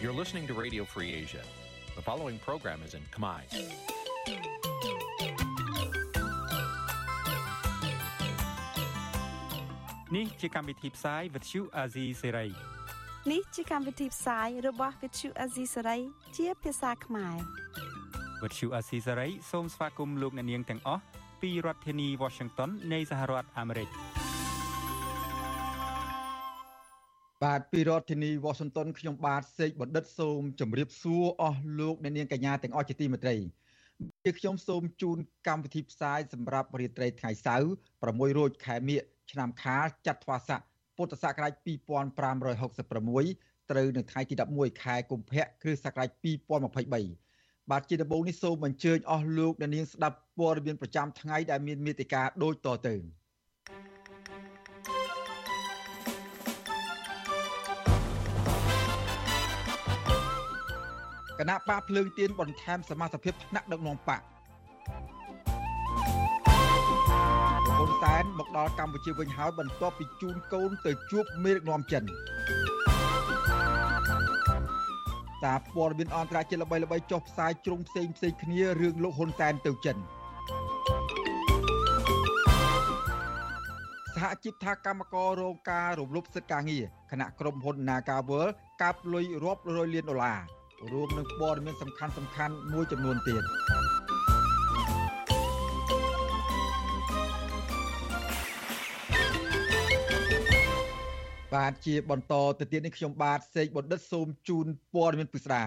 You're listening to Radio Free Asia. The following program is in Khmer. នេះជាកម្មវិធីផ្សាយ Vuthu Azizi Serai នេះជាកម្មវិធីផ្សាយរបស់ Vuthu Azizi Serai ជាភាសាខ្មែរ Vuthu Azizi Serai សូមស្វាគមន៍លោកអ្នកនាងទាំងអស់ពីរដ្ឋធានី Washington នៃសហរដ្ឋអាមេរិក បាទពីរដ្ឋធានី Washington ខ្ញុំបាទសេកបណ្ឌិតសូមជម្រាបសួរអស់លោកអ្នកនាងកញ្ញាទាំងអស់ជាទីមេត្រីជាខ្ញុំសូមជូនកម្មវិធីផ្សាយសម្រាប់រាត្រីថ្ងៃសៅរ៍6រោចខែមិញឆ្នាំខាលចត្វាស័កពុទ្ធសករាជ2566ត្រូវនៅថ្ងៃទី11ខែកុម្ភៈគ្រិស្តសករាជ2023បាទជាដំបូងនេះសូមអញ្ជើញអស់លោកអ្នកនាងស្ដាប់ព័ត៌មានប្រចាំថ្ងៃដែលមានមេតិការដូចតទៅ គណៈបកភ្លើងទៀនបន្ថែមសមាជិកភាពថ្នាក់ដឹកនាំបកហ៊ុនសែនមកដល់កម្ពុជាវិញហើយបន្ទាប់ពីជូនកូនទៅជួបមេដឹកនាំចិនសារព័ត៌មានអន្តរជាតិល្បីៗចុះផ្សាយជ្រុងផ្សេងផ្សេងគ្នារឿងលោកហ៊ុនសែនទៅចិនសហជីពថាកម្មកររងការរំលោភសិទ្ធិការងារគណៈក្រុមហ៊ុន Nagavel កាប់លុយរាប់រយលានដុល្លារ រួមនឹងព័ត៌មានសំខាន់សំខាន់មួយចំនួនទៀតបាទជាបន្តទៅទៀតនេះខ្ញុំបាទសេកបណ្ឌិតសូមជូនព័ត៌មានពិស្ដា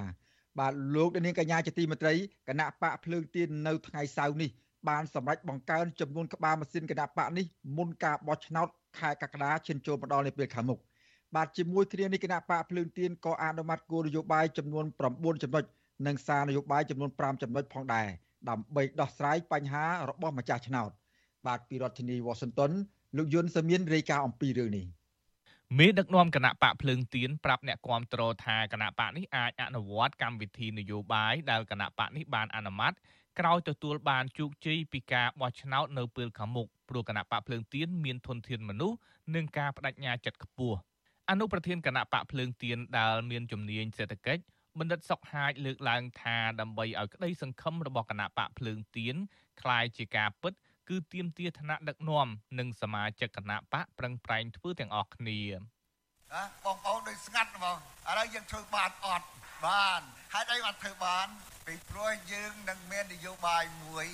បាទលោកនាងកញ្ញាជាទីមេត្រីគណៈបកភ្លើងទៀននៅថ្ងៃសៅរ៍នេះបានសម្រេចបង្កើនចំនួនក្បាលម៉ាស៊ីនគណៈបកនេះមុនការបោះឆ្នោតខែកក្កដាឈានចូលមកដល់នាពេលខាងមុខ បាទជាមួយគ្នានេះគណៈបកភ្លើងទៀនក៏អនុម័តគោលនយោបាយចំនួន9ចំណុចនិងសារនយោបាយចំនួន5ចំណុចផងដែរដើម្បីដោះស្រាយបញ្ហារបស់ម្ចាស់ឆ្នោត បាទពីរដ្ឋធានី Washington លោកយុនសាមៀនរាយការណ៍អំពីរឿងនេះមេដឹកនាំគណៈបកភ្លើងទៀនប្រាប់អ្នកគាំទ្រថាគណៈបកនេះអាចអនុវត្តកម្មវិធីនយោបាយដែលគណៈបកនេះបានអនុម័តក្រោយទទួលបានជោគជ័យពីការបោះឆ្នោតនៅពេលខាងមុខព្រោះគណៈបកភ្លើងទៀនមានធនធានមនុស្សនិងការបដិញ្ញាចិត្តខ្ពស់ អនុប្រធានគណៈបកភ្លើងទៀនដែលមានជំនាញសេដ្ឋកិច្ចបណ្ឌិតសុកហាជលើកឡើងថាដើម្បីឲ្យក្តីសង្ឃឹមរបស់គណៈបកភ្លើងទៀនคล้ายជាការពិត គឺទៀមទាឋានៈដឹកនាំនិងសមាជិកគណៈបកប្រឹងប្រែងធ្វើទាំងអស់គ្នាណាបងប្អូនដូចស្ងាត់ហ្មងឥឡូវយើងធ្វើបានអត់បានហេតុអីបានធ្វើបានពីព្រោះយើងនឹងមាននយោបាយមួយ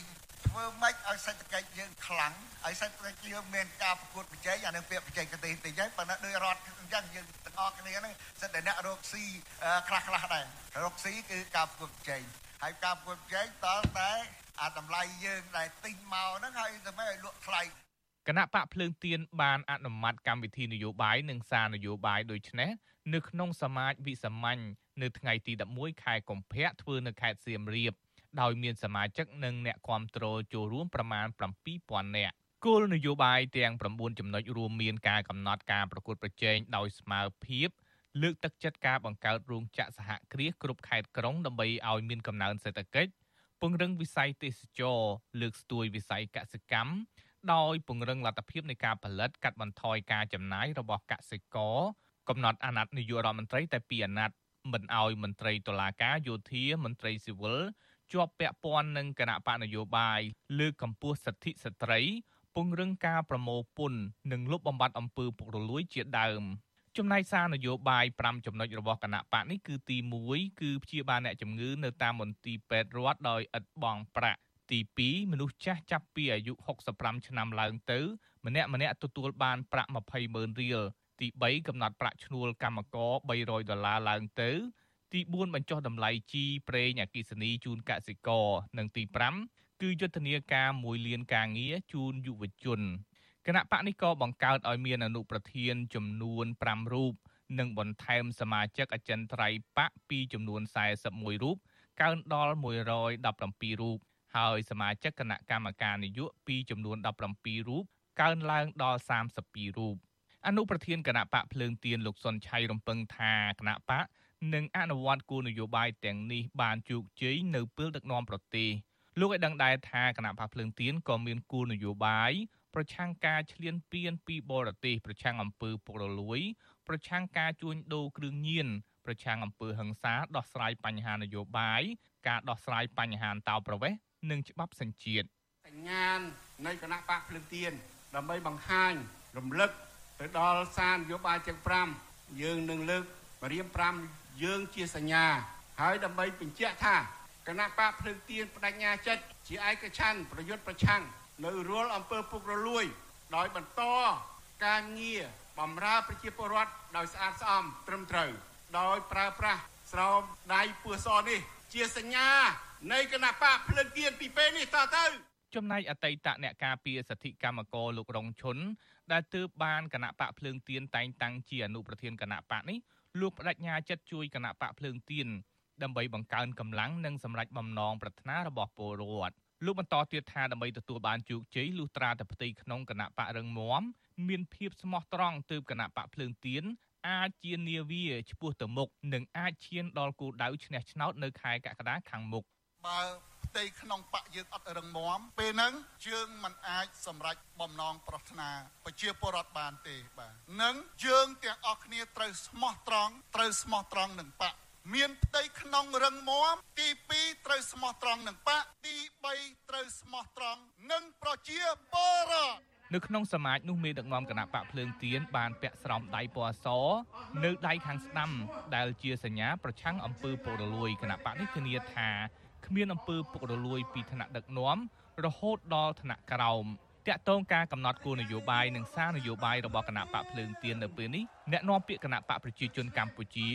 ធ្វើម៉េចឲ្យសេដ្ឋកិច្ចយើងខ្លាំងឲ្យសេដ្ឋកិច្ចយើងមានការប្រកួតប្រជែងអានឹងពាក្យប្រជែងកទេតិចហើយប៉ុន្តែដោយរដ្ឋអញ្ចឹងយើងទាំងអស់គ្នាហ្នឹងសិតតែអ្នករកស៊ីខ្លះខ្លះដែររកស៊ីគឺការប្រកួតប្រជែងហើយការប្រកួតប្រជែងតើតែអាតម្លៃយើងដែលទិញមកហ្នឹងហើយធ្វើម៉េចឲ្យលក់ថ្លៃគណៈបកភ្លើងទៀនបានអនុម័តកម្មវិធីនយោបាយនិងសារនយោបាយដូចនេះនៅក្នុងសមាជវិសាមញ្ញនៅថ្ងៃទី11ខែកុម្ភៈធ្វើនៅខេត្តសៀមរាប ដោយមានសមាជិកនិងអ្នកគាំទ្រចូលរួមប្រមាណ7000នាក់គោលនយោបាយទាំង9ចំណុចរួមមានការកំណត់ការប្រកួតប្រជែងដោយស្មើភាពលើកទឹកចិត្តការបង្កើតរោងចក្រសហគ្រាសគ្រប់ខេត្តក្រុងដើម្បីឲ្យមានកំណើនសេដ្ឋកិច្ចពង្រឹងវិស័យទេសចរលើកស្ទួយវិស័យកសិកម្មដោយពង្រឹងលទ្ធភាពនៃការផលិតកាត់បន្ថយការចំណាយរបស់កសិករកំណត់អាណត្តិនាយករដ្ឋមន្ត្រីតែ2អាណត្តិមិនឲ្យមន្ត្រីតុលាការយោធាមន្ត្រីស៊ីវិល ជាប់ពាក់ព័ន្ធនឹងគណៈបកនយោបាយលើកកម្ពស់សិទ្ធិស្ត្រីពង្រឹងការប្រមូលពន្ធនិងលុបបំបាត់អំពើពុករលួយជាដើមចំណែកសារនយោបាយ5ចំណុចរបស់គណៈបកនេះគឺទី1គឺព្យាបាលអ្នកជំងឺនៅតាមមន្ទីរពេទ្យរដ្ឋដោយឥតបង់ប្រាក់ទី2មនុស្សចាស់ចាប់ពីអាយុ65ឆ្នាំឡើងទៅ ម្នាក់ម្នាក់ទទួលបានប្រាក់20ម៉ឺនរៀលទី3កំណត់ប្រាក់ឈ្នួលកម្មករ300ដុល្លារឡើងទៅ ទី4បញ្ចុះតម្លៃជីប្រេងអគិសនីជូនកសិករនិងទី5គឺយុទ្ធនាការមួយលានការងារជូនយុវជនគណៈបកនេះក៏បង្កើតឲ្យមានអនុប្រធានចំនួន5រូបនិងបន្ថែមសមាជិកអចិន្ត្រៃយ៍បកពីចំនួន41រូបកើនដល់117រូបហើយសមាជិកគណៈកម្មការនយោបាយពីចំនួន17រូបកើនឡើងដល់32រូបអនុប្រធានគណៈបកភ្លើងទៀនលោកសុនឆៃរំពឹងថាគណៈបក និងអនុវត្តគោលនយោបាយទាំងនេះបានជោគជ័យនៅពេលដឹកនាំប្រទេសលោកឲ្យដឹងដែរថាគណៈបកភ្លើងទៀនក៏មានគោលនយោបាយប្រឆាំងការឈ្លានពានពីបរទេសប្រឆាំងអំពើពុករលួយ ប្រឆាំងការជួញដូរគ្រឿងញៀនប្រឆាំងអំពើហិង្សាដោះស្រាយបញ្ហានយោបាយការដោះស្រាយបញ្ហាអន្តោប្រវេសន៍និងច្បាប់សញ្ជាតិសញ្ញាណនៃគណៈបកភ្លើងទៀនដើម្បីបង្ហាញរំលឹកទៅដល់សារនយោបាយទាំង5យើងនឹងលើកបរិយា5 យើងជាសញ្ញា ហើយដើម្បីបញ្ជាក់ថាគណៈបកភ្លើងទៀនបដិញ្ញាចិត្តជាឯកច្ឆ័ន្ទប្រយុទ្ធប្រឆាំងនៅរាល់អំពើពុករលួយ ដោយបន្តការងារបំរើប្រជាពលរដ្ឋដោយស្អាតស្អំត្រឹមត្រូវ ដោយប្រើប្រាស់ស្រោមដៃពស់សនេះ ជាសញ្ញានៃគណៈបកភ្លឹងទៀនពីពេលនេះតទៅចំណែកអតីតអ្នកការពារសិទ្ធិកម្មករលោករងឈុនដែលទើបបានគណៈបកភ្លើងទៀនតែងតាំងជាអនុប្រធានគណៈបកនេះ លោកបដិញ្ញាចិត្តជួយគណៈបកភ្លើងទៀនដើម្បីបង្កើនកម្លាំងនិងសម្រេចបំណងប្រាថ្នារបស់ពលរដ្ឋលោកបន្តទៀតថាដើម្បីទទួលបានជោគជ័យលុះត្រាតែផ្ទៃក្នុងគណៈបករឹងមាំមានភាពស្មោះត្រង់ទើបគណៈបកភ្លើងទៀនអាចជានាវាឆ្ពោះទៅមុខនិងអាចឈានដល់គោលដៅឈ្នះឆ្នោតនៅខែកក្កដាខាងមុខ បើផ្ទៃក្នុងបកយើងអត់រឹងមាំពេលហ្នឹងយើងមិនអាចសម្រេចបំណងប្រាថ្នាប្រជាពលរដ្ឋបានទេបាទនឹងយើងទាំងអស់គ្នាត្រូវស្មោះត្រង់ត្រូវស្មោះត្រង់នឹងបកមានផ្ទៃក្នុងរឹងមាំទី2ត្រូវស្មោះត្រង់នឹងបកទី3ត្រូវស្មោះត្រង់នឹងប្រជាពលរដ្ឋនៅក្នុងសមាជនោះមេដឹកនាំគណៈបកភ្លើងទៀនបានពាក់ស្រោមដៃពណ៌សនៅដៃខាងស្ដាំដែលជាសញ្ញាប្រឆាំងអំពើពុករលួយគណៈបកនេះធានាថា គ្មានអំពើពុករលួយពីថ្នាក់ដឹកនាំរហូតដល់ថ្នាក់ក្រោមតាក់ទងការកំណត់គោលនយោបាយនិងសារនយោបាយរបស់គណៈបកភ្លើងទៀននៅពេលនេះអ្នកនាំពាក្យគណៈបកប្រជាជនកម្ពុជា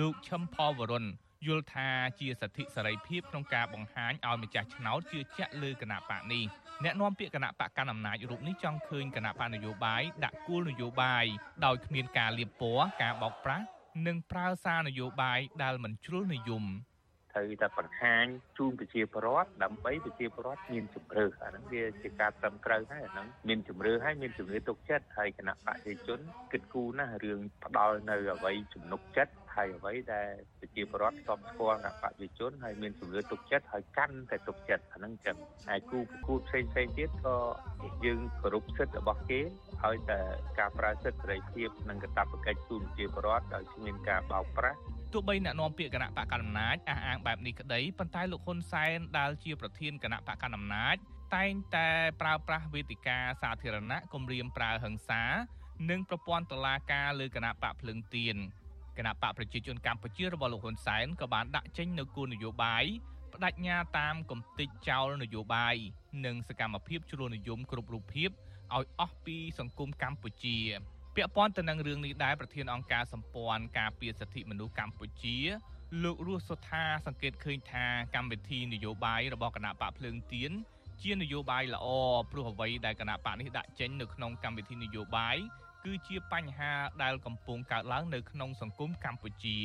លោកឈឹមផលវរុនយល់ថាជាសិទ្ធិសេរីភាពក្នុងការបង្ហាញឲ្យម្ចាស់ឆ្នោតជឿជាក់លើគណៈបកនេះអ្នកនាំពាក្យគណៈបកកណ្ដាលអំណាចរូបនេះចង់ឃើញគណៈបកនយោបាយដាក់គោលនយោបាយដោយគ្មានការលៀបពណ៌ការបោកប្រាស់និងប្រើសារនយោបាយដែលមិនជ្រុលនិយម ត្រូវតែបង្ហាញជូនប្រជាពលរដ្ឋដើម្បីប្រជាពលរដ្ឋមានជំរឿអាហ្នឹងវាជាការត្រឹមត្រូវហើយអាហ្នឹងមានជំរឿហើយមានជំរឿទុកចិត្តហើយគណៈបព្វជិជនគិតគូរណាស់រឿងផ្ដល់នៅអ្វីជំនុកចិត្តហើយអ្វីដែលប្រជាពលរដ្ឋស្បស្គាល់គណៈបព្វជិជនហើយមានជំរឿទុកចិត្តហើយកាន់តែទុកចិត្តអាហ្នឹងចឹងហើយគូប្រកួតផ្សេងផ្សេងទៀតក៏យើងគោរពសិទ្ធិរបស់គេហើយតែការប្រើសិទ្ធិសេរីភាពនិងកាតព្វកិច្ចជូនប្រជាពលរដ្ឋដោយគ្មានការបោកប្រាស់ ទោះបីអ្នកនាំពាក្យគណៈបកកណ្ដាលអំណាចអះអាងបែបនេះក្តីប៉ុន្តែលោកហ៊ុនសែនដែលជាប្រធានគណៈបកកណ្ដាលអំណាចតែងតែប្រើប្រាស់វេទិកាសាធារណៈគំរាមប្រើហិង្សា និងប្រព័ន្ធតុលាការលើគណៈបកភ្លើងទៀនគណៈបកប្រជាជនកម្ពុជារបស់លោកហ៊ុនសែនក៏បានដាក់ចេញនូវគោលនយោបាយបដិញ្ញាតាមគំតិចចោលនយោបាយនិងសកម្មភាពជ្រុលនិយមគ្រប់រូបភាពឲ្យអស់ពីសង្គមកម្ពុជា ពាក់ព័ន្ធទៅនឹងរឿងនេះដែរប្រធានអង្គការសម្ព័ន្ធការពារសិទ្ធិមនុស្សកម្ពុជាលោករស់សុថាសង្កេតឃើញថាកម្មវិធីនយោបាយរបស់គណៈបកភ្លើងទៀនជានយោបាយល្អព្រោះអ្វីដែលគណៈបកនេះដាក់ចេញនៅក្នុងកម្មវិធីនយោបាយគឺជាបញ្ហាដែលកំពុងកើតឡើងនៅក្នុងសង្គមកម្ពុជា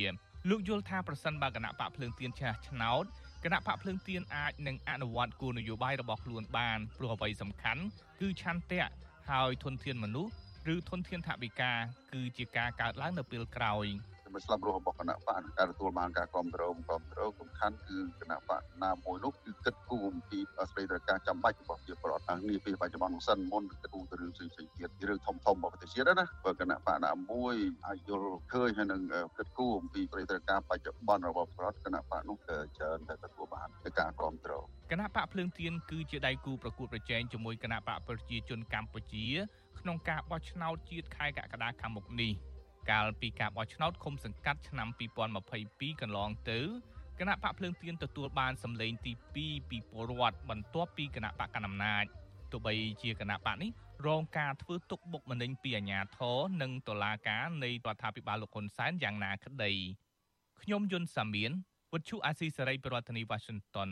លោកយល់ថាប្រសិនបើគណៈបកភ្លើងទៀនឆ្នះឆ្នោតគណៈបកភ្លើងទៀនអាចនឹងអនុវត្តគោលនយោបាយរបស់ខ្លួនបានព្រោះអ្វីសំខាន់គឺឆន្ទៈហើយធនធានមនុស្ស ឬធនធានថវិកាគឺជាការកើតឡើងនៅពេលក្រោយមិនស្លាប់រស់របស់គណៈបកការទទួលបានការគ្រប់គ្រងគ្រប់គ្រងសំខាន់គឺគណៈបកណាមួយនោះគឺគិតគូរអំពីស្ដីត្រូវការចាំបាច់របស់ប្រជាពលរដ្ឋខាងនេះពេលបច្ចុប្បន្នសិនមុនគិតគូរទៅរឿងផ្សេងផ្សេងទៀតរឿងធំធំរបស់ប្រទេសជាតិណាបើគណៈបកណាមួយអាចយល់ឃើញហើយនឹងគិតគូរអំពីស្ដីត្រូវការបច្ចុប្បន្នរបស់ប្រជាពលរដ្ឋគណៈបកនោះច្រើនតែទទួលបានការគ្រប់គ្រងគណៈបកភ្លើងទៀនគឺជាដៃគូប្រកួតប្រជែងជាមួយគណៈបកប្រជាជនកម្ពុជា ក្នុងការបោះឆ្នោតជាតិខែកក្កដាខាងមុខនេះកាលពីការបោះឆ្នោតឃុំសង្កាត់ឆ្នាំ2022កន្លងទៅគណៈបកភ្លើងទៀនទទួលបានសម្លេងទី2ពីពលរដ្ឋបន្ទាប់ពីគណៈបកកណ្ដាលអំណាចទោះបីជាគណៈបកនេះរងការធ្វើទុកបុកម្នេញពីអាជ្ញាធរនិងតុលាការនៃរដ្ឋាភិបាលលោកហ៊ុនសែនយ៉ាងណាក្តីខ្ញុំយុនសាមៀនវិទ្យុអាស៊ីសេរីប្រធានាធិបតី Washington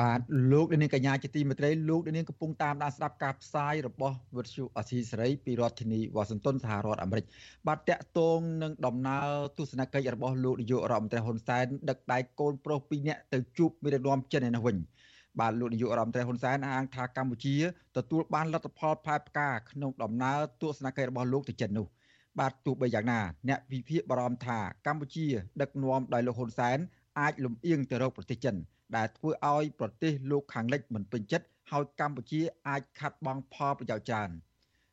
បាទលោកនាងកញ្ញាជាទីមេត្រីលោកនាងកំពុងតាមដានស្ដាប់ការផ្សាយរបស់វិទ្យុអសីសេរីពីរដ្ឋធានីវ៉ាស៊ីនតោនសហរដ្ឋអាមេរិកបាទតកតងនឹងដំណើរទស្សនកិច្ចរបស់លោកនាយករដ្ឋមន្ត្រីហ៊ុនសែនដឹកដៃកូនប្រុសពីរនាក់ទៅជួបមេដឹកនាំចិនឯនោះវិញបាទលោកនាយករដ្ឋមន្ត្រីហ៊ុនសែនអាងថាកម្ពុជាទទួលបានលទ្ធផលផ្លែផ្កាក្នុងដំណើរទស្សនកិច្ចរបស់លោកទៅចិននោះបាទទោះបីយ៉ាងណាអ្នកវិភាគបារម្ភថាកម្ពុជាដឹកនាំដោយលោកហ៊ុនសែនអាចលំអៀងទៅរកប្រទេសចិន ដែលធ្វើឲ្យប្រទេសលោកខាងលិចមិនពេញចិត្តហើយកម្ពុជាអាចខាត់បង់ផលប្រយោជន៍ច្រើន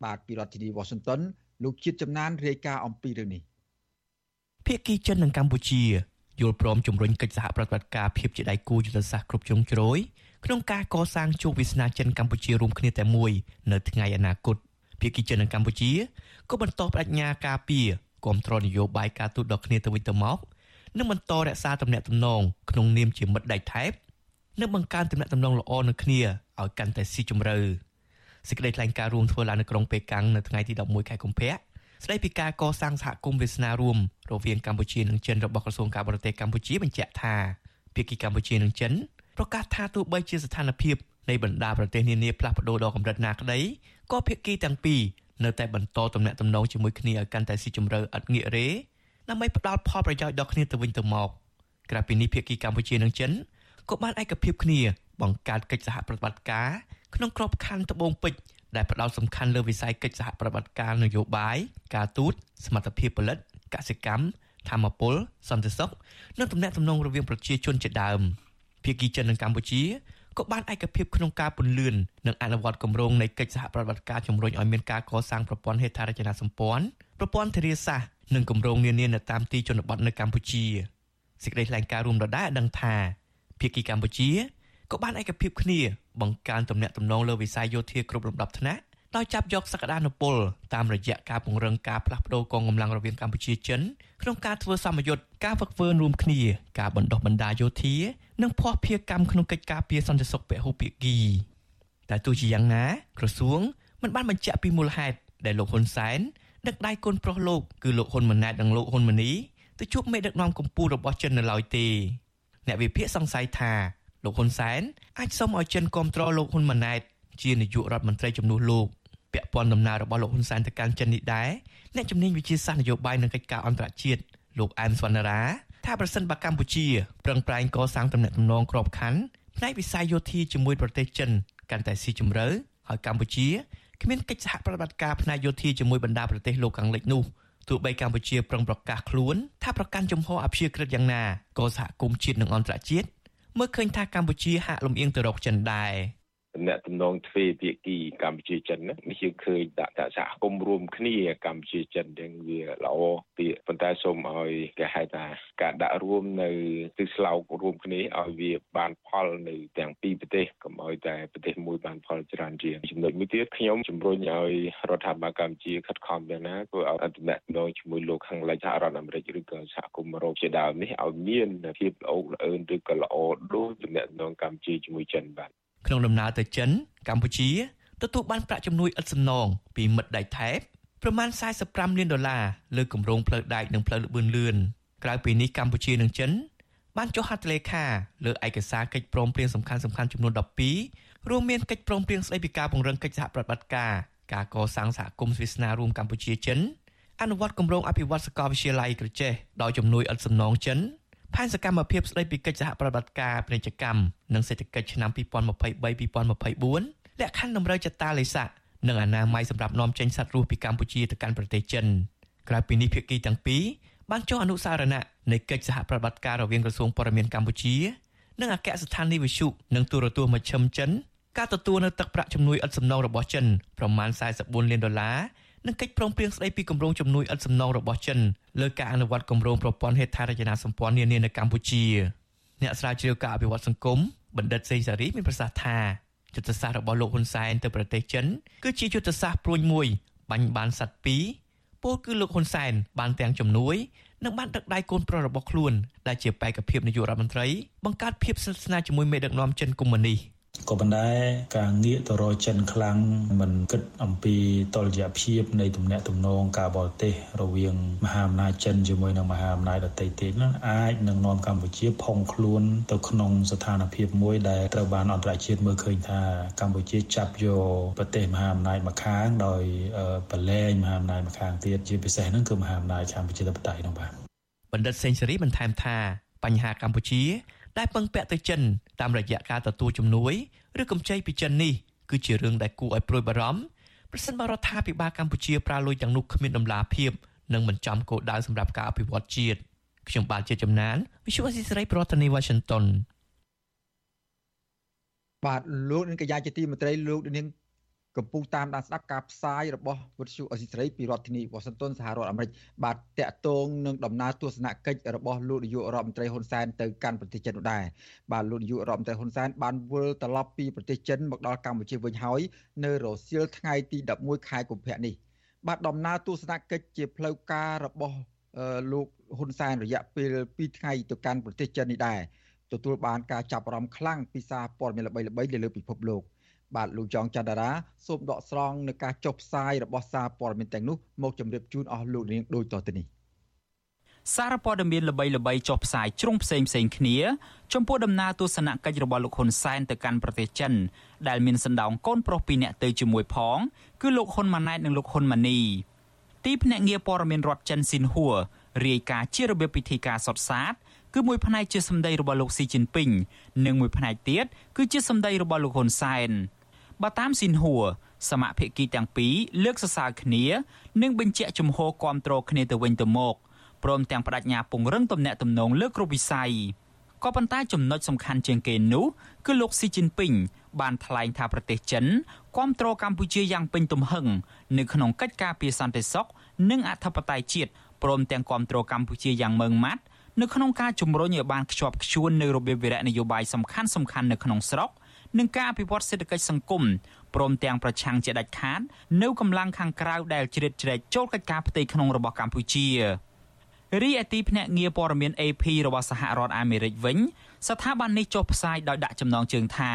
បាទពីរដ្ឋធានី Washington លោកជាតិចំណានរាយការណ៍អំពីរឿងនេះភាគីចិននិងកម្ពុជាយល់ព្រមជំរុញកិច្ចសហប្រតិបត្តិការភាពជាដៃគូយុទ្ធសាស្ត្រគ្រប់ជ្រុងជ្រោយក្នុងការកសាងជោគវាសនាចិនកម្ពុជារួមគ្នាតែមួយនៅថ្ងៃអនាគតភាគីចិននិងកម្ពុជាក៏បន្តបដិញ្ញាការពារគ្រប់គ្រងនយោបាយការទូតដល់គ្នាទៅវិញទៅមក និងបន្តរក្សាទំនាក់ទំនងក្នុងនាមជាមិត្តដៃថែបនិងបង្កើនទំនាក់ទំនងល្អនឹងគ្នាឲ្យកាន់តែស៊ីជម្រៅសេចក្តីថ្លែងការណ៍រួមធ្វើឡើងនៅក្រុងប៉េកាំងនៅថ្ងៃទី11ខែកុម្ភៈស្តីពីការកសាងសហគមន៍វាសនារួមរវាងកម្ពុជានិងចិនរបស់ក្រសួងការបរទេសកម្ពុជាបញ្ជាក់ថាភាគីកម្ពុជានិងចិនប្រកាសថាទោះបីជាស្ថានភាពនៃបណ្ដាប្រទេសនានាផ្លាស់ប្ដូរដល់កម្រិតណាក្តីក៏ភាគីទាំងពីរនៅតែបន្តទំនាក់ទំនងជាមួយគ្នាឲ្យកាន់តែស៊ីជម្រៅឥតងាករេ ដើម្បីផ្ដល់ផលប្រយោជន៍ដល់គ្នាទៅវិញទៅមកក្រៅពីនេះភាគីកម្ពុជានិងចិនក៏បានឯកភាពគ្នាបង្កើតកិច្ចសហប្រតិបត្តិការក្នុងក្របខ័ណ្ឌត្បូងពេជ្រដែលផ្ដោតសំខាន់លើវិស័យកិច្ចសហប្រតិបត្តិការនយោបាយការទូតសមត្ថភាពផលិតកសិកម្មធម្មពលសន្តិសុខនិងទំនាក់ទំនងរវាងប្រជាជនជាដើមភាគីចិននិងកម្ពុជា ក៏បានឯកភាពក្នុងការពន្លឿននិងអនុវត្តគម្រោងនៃកិច្ចសហប្រតិបត្តិការជំរុញឲ្យមានការកសាងប្រព័ន្ធហេដ្ឋារចនាសម្ព័ន្ធប្រព័ន្ធធារាសាស្ត្រនិងគម្រោងនានានៅតាមទីជនបទនៅកម្ពុជាសេចក្តីថ្លែងការណ៍រួមដដែលដឹងថាភាគីកម្ពុជាក៏បានឯកភាពគ្នាបង្កើនទំនាក់ទំនងលើវិស័យយោធាគ្រប់លំដាប់ថ្នាក់ ដោយចាប់យកសក្តានុពលតាមរយៈការពង្រឹងការផ្លាស់ប្តូរកងកម្លាំងរវាងកម្ពុជាចិនក្នុងការធ្វើសម្ពយុទ្ធការវឹកវើរួមគ្នាការបណ្ដុះបណ្ដាលយោធានិងភ័ស្តុភារកម្មក្នុងកិច្ចការពារសន្តិសុខពហុភាគីតែទោះជាយ៉ាងណាក្រសួងមិនបានបញ្ជាក់ពីមូលហេតុដែលលោកហ៊ុនសែនដឹកដៃកូនប្រុសលោកគឺលោកហ៊ុនម៉ាណែតនិងលោកហ៊ុនម៉ាណីទៅជួបមេដឹកនាំកម្ពុជារបស់ចិននៅឡើយទេអ្នកវិភាគសង្ស័យថាលោកហ៊ុនសែនអាចសុំឲ្យចិនគ្រប់គ្រងលោកហ៊ុនម៉ាណែតជានាយករដ្ឋមន្ត្រីជំនួសលោក ពាក់ព័ន្ធដំណើររបស់លោកហ៊ុនសែនទៅកាន់ចិននេះដែរអ្នកជំនាញវិជាសាស្ត្រនយោបាយនិងកិច្ចការអន្តរជាតិលោកអែមសវណ្ណារាថាប្រសិនបើកម្ពុជាប្រឹងប្រែងកសាងទំនាក់ទំនងក្របខ័ណ្ឌផ្នែកវិស័យយោធាជាមួយប្រទេសចិនកាន់តែស៊ីជម្រៅហើយកម្ពុជាគ្មានកិច្ចសហប្រតិបត្តិការផ្នែកយោធាជាមួយបណ្ដាប្រទេសលោកខាងលិចនោះទោះបីកម្ពុជាប្រឹងប្រកាសខ្លួនថាប្រកាន់ជំហរអព្យាក្រឹតយ៉ាងណាក៏សហគមន៍ជាតិនិងអន្តរជាតិមើលឃើញថាកម្ពុជាហាក់លំអៀងទៅរកចិនដែរ ទំនាក់ទំនងទ្វេភាគីកម្ពុជាចិននេះយើងឃើញដាក់តសហគមន៍រួមគ្នាកម្ពុជាចិនទាំងវាល្អពីប៉ុន្តែសូមឲ្យគេហៅថាការដាក់រួមនៅទិសស្លោករួមគ្នាឲ្យវាបានផលនៅទាំងពីរប្រទេសកុំឲ្យតែប្រទេសមួយបានផលច្រើនជាងចំណុចមួយទៀតខ្ញុំជំរុញឲ្យរដ្ឋាភិបាលកម្ពុជាខិតខំយ៉ាងណាធ្វើឲ្យទំនាក់ទំនងជាមួយលោកខាងលិចសហរដ្ឋអាមេរិកឬក៏សហគមន៍អឺរ៉ុបជាដើមនេះឲ្យមានភាពល្អល្អឿនឬក៏ល្អដូចទំនាក់ទំនងកម្ពុជាជាមួយចិនបាទ ក្នុងដំណើរទៅចិន កម្ពុជាទទួលបានប្រាក់ជំនួយឥតសំណងពីមិត្តដៃថែបប្រមាណ45លានដុល្លារលើគម្រោងផ្លូវដែកនិងផ្លូវលបឿនលឿនក្រៅពីនេះកម្ពុជានិងចិនបានចុះហត្ថលេខាលើឯកសារកិច្ចព្រមព្រៀងសំខាន់សំខាន់ចំនួន12រួមមានកិច្ចព្រមព្រៀងស្តីពីការពង្រឹងកិច្ចសហប្រតិបត្តិការការកសាងសហគមន៍វាសនារួមកម្ពុជាចិនអនុវត្តគម្រោងអភិវឌ្ឍសាកលវិទ្យាល័យក្រចេះដោយជំនួយឥតសំណងចិន ផែនសកម្មភាពស្តីពីកិច្ចសហប្រតិបត្តិការពាណិជ្ជកម្មនិងសេដ្ឋកិច្ចឆ្នាំ2023-2024លក្ខខណ្ឌតម្រូវចតាលេខនិងអនាម័យសម្រាប់នាំចេញសត្វរស់ពីកម្ពុជាទៅកាន់ប្រទេសចិនក្រៅពីនេះភាគីទាំងពីរបានចុះអនុសារណៈនៃកិច្ចសហប្រតិបត្តិការរវាងក្រសួងព័ត៌មានកម្ពុជានិងអគ្គស្ថានីយវិទ្យុនិងទូរទស្សន៍មជ្ឈិមចិនការទទួលនៅទឹកប្រាក់ជំនួយឥតសំណងរបស់ចិនប្រមាណ44លានដុល្លារ និងកិច្ចព្រមព្រៀងស្តីពីគម្រោងជំនួយឥតសំណងរបស់ចិនលើការអនុវត្តគម្រោងប្រព័ន្ធហេដ្ឋារចនាសម្ព័ន្ធនានានៅកម្ពុជាអ្នកស្រាវជ្រាវការអភិវឌ្ឍសង្គមបណ្ឌិតសេងសារីមានប្រសាសន៍ថាយុទ្ធសាស្ត្ររបស់លោកហ៊ុនសែនទៅប្រទេសចិនគឺជាយុទ្ធសាស្ត្រព្រួញមួយបាញ់បានសัตว์ពីរពោលគឺលោកហ៊ុនសែនបានទាំងជំនួយនិងបានដឹកដៃកូនប្រុសរបស់ខ្លួនដែលជាបេក្ខភាពនាយករដ្ឋមន្ត្រីបង្កើតភាពស្និទ្ធស្នាលជាមួយមេដឹកនាំចិនកុម្មុយនីស ក៏ប៉ុន្តែការងាកទៅរកចិនខ្លាំងមិនគិតអំពីតលយៈភាពនៃទំនាក់ទំនងការបរទេសរវាងមហាអំណាចចិនជាមួយនឹងមហាអំណាចដទៃទៀតហ្នឹងអាចនឹងនាំកម្ពុជាផុងខ្លួនទៅក្នុងស្ថានភាពមួយដែលត្រូវបានអន្តរជាតិមើលឃើញថាកម្ពុជាចាប់យកប្រទេសមហាអំណាចម្ខាងដោយបលែងមហាអំណាចម្ខាងទៀតជាពិសេសហ្នឹងគឺមហាអំណាចកម្ពុជាធិបតេយ្យហ្នឹងបាទបណ្ឌិតសេងសេរីបន្ថែមថាបញ្ហាកម្ពុជា ដែលពឹងពាក់ទៅចិនតាមរយៈការទទួលជំនួយឬកម្ចីពីចិននេះគឺជារឿងដែលគួរឲ្យព្រួយបារម្ភប្រសិនបើរដ្ឋាភិបាលកម្ពុជាប្រើលុយទាំងនោះគ្មានដំណាភាពនិងមិនចំគោលដៅសម្រាប់ការអភិវឌ្ឍជាតិខ្ញុំបាទជាចំណាន Visual Assisray ប្រធានាទី Washington បាទលោកនាងកញ្ញាជាទីមេត្រីលោកនាង កំពុងតាមដានស្ដាប់ការផ្សាយរបស់វិទ្យុអេស៊ីស្រីពីរដ្ឋធានីវ៉ាស៊ីនតោនសហរដ្ឋអាមេរិកបាទតកតងនឹងដំណើរទស្សនកិច្ចរបស់លោកនាយករដ្ឋមន្ត្រីហ៊ុនសែនទៅកាន់ប្រទេសចិននោះដែរបាទលោកនាយករដ្ឋមន្ត្រីហ៊ុនសែនបានវិលត្រឡប់ពីប្រទេសចិនមកដល់កម្ពុជាវិញហើយនៅរសៀលថ្ងៃទី11ខែកុម្ភៈនេះបាទដំណើរទស្សនកិច្ចជាផ្លូវការរបស់លោកហ៊ុនសែនរយៈពេល2ថ្ងៃទៅកាន់ប្រទេសចិននេះដែរទទួលបានការចាប់អារម្មណ៍ខ្លាំងពីសារព័ត៌មានល្បីៗលើពិភពលោក បាទលោកចောင်းច័ន្ទរាសូមដកស្រង់នៅការចុះផ្សាយរបស់សារព័ត៌មានទាំងនោះមកជម្រាបជូនអស់លោកនាងដូចតទៅនេះសារព័ត៌មានល្បីៗចុះផ្សាយជ្រុងផ្សេងផ្សេងគ្នា ចំពោះដំណើរទស្សនកិច្ចរបស់លោកហ៊ុនសែនទៅកាន់ប្រទេសចិនដែលមានសណ្ដោងកូនប្រុសពីរនាក់ទៅជាមួយផង គឺលោកហ៊ុនម៉ាណែតនិងលោកហ៊ុនម៉ាណីទីភ្នាក់ងារព័ត៌មានរដ្ឋចិនស៊ីនហួររាយការណ៍ជារបៀបពិធីការសុតសាតគឺមួយផ្នែកជាសម្ដីរបស់លោកស៊ីជីនពីងនិងមួយផ្នែកទៀតគឺជាសម្ដីរបស់លោកហ៊ុនសែន បើតាមស៊ីនហួរសមាភិកីទាំងពីរលើកសរសើរគ្នានិងបញ្ជាក់ជំហរគ្រប់គ្រងគ្នាទៅវិញទៅមកព្រមទាំងបដិញ្ញាពង្រឹងទំនាក់ទំនងលើគ្រប់វិស័យក៏ប៉ុន្តែចំណុចសំខាន់ជាងគេនោះគឺលោកស៊ីជីនពីងបានថ្លែងថាប្រទេសចិនគ្រប់គ្រងកម្ពុជាយ៉ាងពេញទំហឹងនៅក្នុងកិច្ចការពារសន្តិសុខនិងអធិបតេយ្យជាតិព្រមទាំងគ្រប់គ្រងកម្ពុជាយ៉ាងម៉ឺងម៉ាត់នៅក្នុងការជំរុញឲ្យបានខ្ជាប់ខ្ជួននៅរបៀបវិរៈនយោបាយសំខាន់ៗនៅក្នុងស្រុក និងការអភិវឌ្ឍសេដ្ឋកិច្ចសង្គមព្រមទាំងប្រឆាំងជាដាច់ខាតនៅកម្លាំងខាងក្រៅដែលជ្រៀតជ្រែកចូលកិច្ចការផ្ទៃក្នុងរបស់កម្ពុជារីឯទីភ្នាក់ងារព័ត៌មាន AP របស់សហរដ្ឋអាមេរិកវិញ ស្ថាប័ននេះចុះផ្សាយដោយដាក់ចំណងជើងថា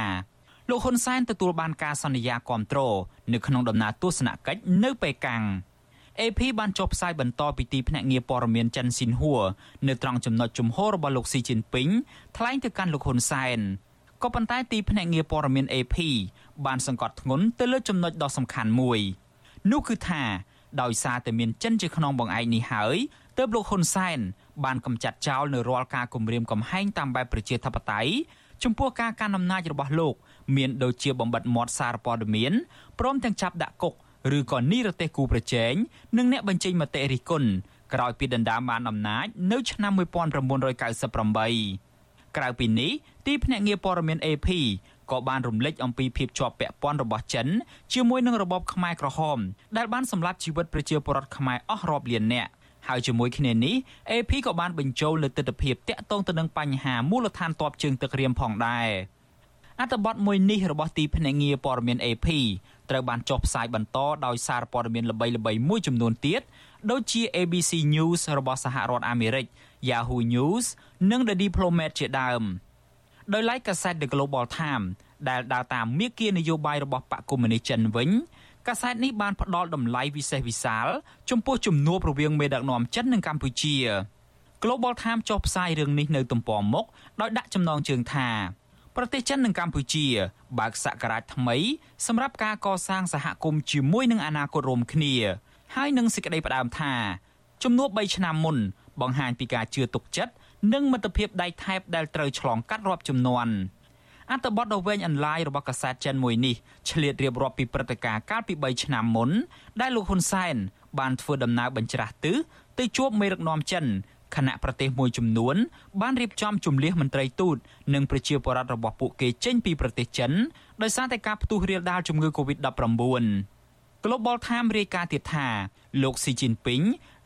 លោកហ៊ុនសែនទទួលបានការសន្យាគ្រប់គ្រងនៅក្នុងដំណើរទស្សនកិច្ចនៅប៉េកាំង AP បានចុះផ្សាយបន្តពីទីភ្នាក់ងារព័ត៌មានចិនស៊ីនហួរនៅត្រង់ចំណុចជំហររបស់លោកស៊ីជីនពីងថ្លែងទៅកាន់លោកហ៊ុនសែន ក៏ប៉ុន្តែទីភ្នាក់ងារព័ត៌មាន AP បានសង្កត់ធ្ងន់ទៅលើចំណុចដ៏សំខាន់មួយនោះគឺថាដោយសារតែមានចិនជាខ្នងបង្អែកនេះហើយទើបលោកហ៊ុនសែនបានកម្ចាត់ចោលនៅរាល់ការគំរាមកំហែងតាមបែបប្រជាធិបតេយ្យចំពោះការកាន់អំណាចរបស់លោក មានដូចជាបំបិតមាត់សារព័ត៌មានព្រមទាំងចាប់ដាក់គុកឬក៏និរទេសគូប្រជែងនិងអ្នកបញ្ចេញមតិរិះគន់ក្រោយពីដណ្ដើមបានអំណាចនៅឆ្នាំ1998 ក្រៅពីនេះទីភ្នាក់ងារព័ត៌មាន AP ក៏បានរំលេចអំពីភាពជាប់ពាក់ព័ន្ធរបស់ចិនជាមួយនឹងរបបខ្មែរក្រហមដែលបានសម្លាប់ជីវិតប្រជាពលរដ្ឋខ្មែរអស់រាប់លាននាក់ហើយជាមួយគ្នានេះ AP ក៏បានបញ្ចូលលើទស្សនវិជ្ជាតាក់ទងទៅនឹងបញ្ហាមូលដ្ឋានទ័ពជើងទឹករៀមផងដែរអត្ថបទមួយនេះរបស់ទីភ្នាក់ងារព័ត៌មាន AP ត្រូវបានចុះផ្សាយបន្តដោយសារព័ត៌មានល្បីៗមួយចំនួនទៀត ដូចជា ABC News របស់សហរដ្ឋអាមេរិក Yahoo News និង The Diplomat ជាដើមដោយឡែកកាសែត The Global Times ដែលដើរតាមមាគ៌ានយោបាយរបស់បកកុម្មុយនីសចិនវិញកាសែតនេះបានផ្ដល់តម្លៃវិសេសវិសាលចំពោះជំនួបរវាងមេដឹកនាំចិននិងកម្ពុជា Global Times ចុះផ្សាយរឿងនេះនៅទំព័រមុខដោយដាក់ចំណងជើងថាប្រទេសចិននិងកម្ពុជា បើកសក្តារថ្មីសម្រាប់ការកសាងសហគមន៍ជាមួយនឹងអនាគតរួមគ្នា ហើយនឹងសេចក្តីផ្ដើមថាជំនួប3ឆ្នាំមុន បង្ហាញពីការជឿទុកចិត្តនិងមិត្តភាពដៃថែបដែលត្រូវឆ្លងកាត់រាប់ចំនួនអត្ថបទដ៏វែងអន្លាយរបស់កាសែតចិនមួយនេះឆ្លៀតរៀបរាប់ពីព្រឹត្តិការណ៍កាលពី3ឆ្នាំមុន ដែលលោកហ៊ុនសែនបានធ្វើដំណើរបញ្ច្រាស់ទិសទៅជួបមេដឹកនាំចិនគណៈប្រទេសមួយចំនួន បានរៀបចំជំលះមន្ត្រីទូតនិងប្រជាពលរដ្ឋរបស់ពួកគេចេញពីប្រទេសចិនដោយសារតែការផ្ទុះរាលដាលជំងឺ Covid-19 Global Times រាយការណ៍ទៀតថាលោកស៊ីជីនពីង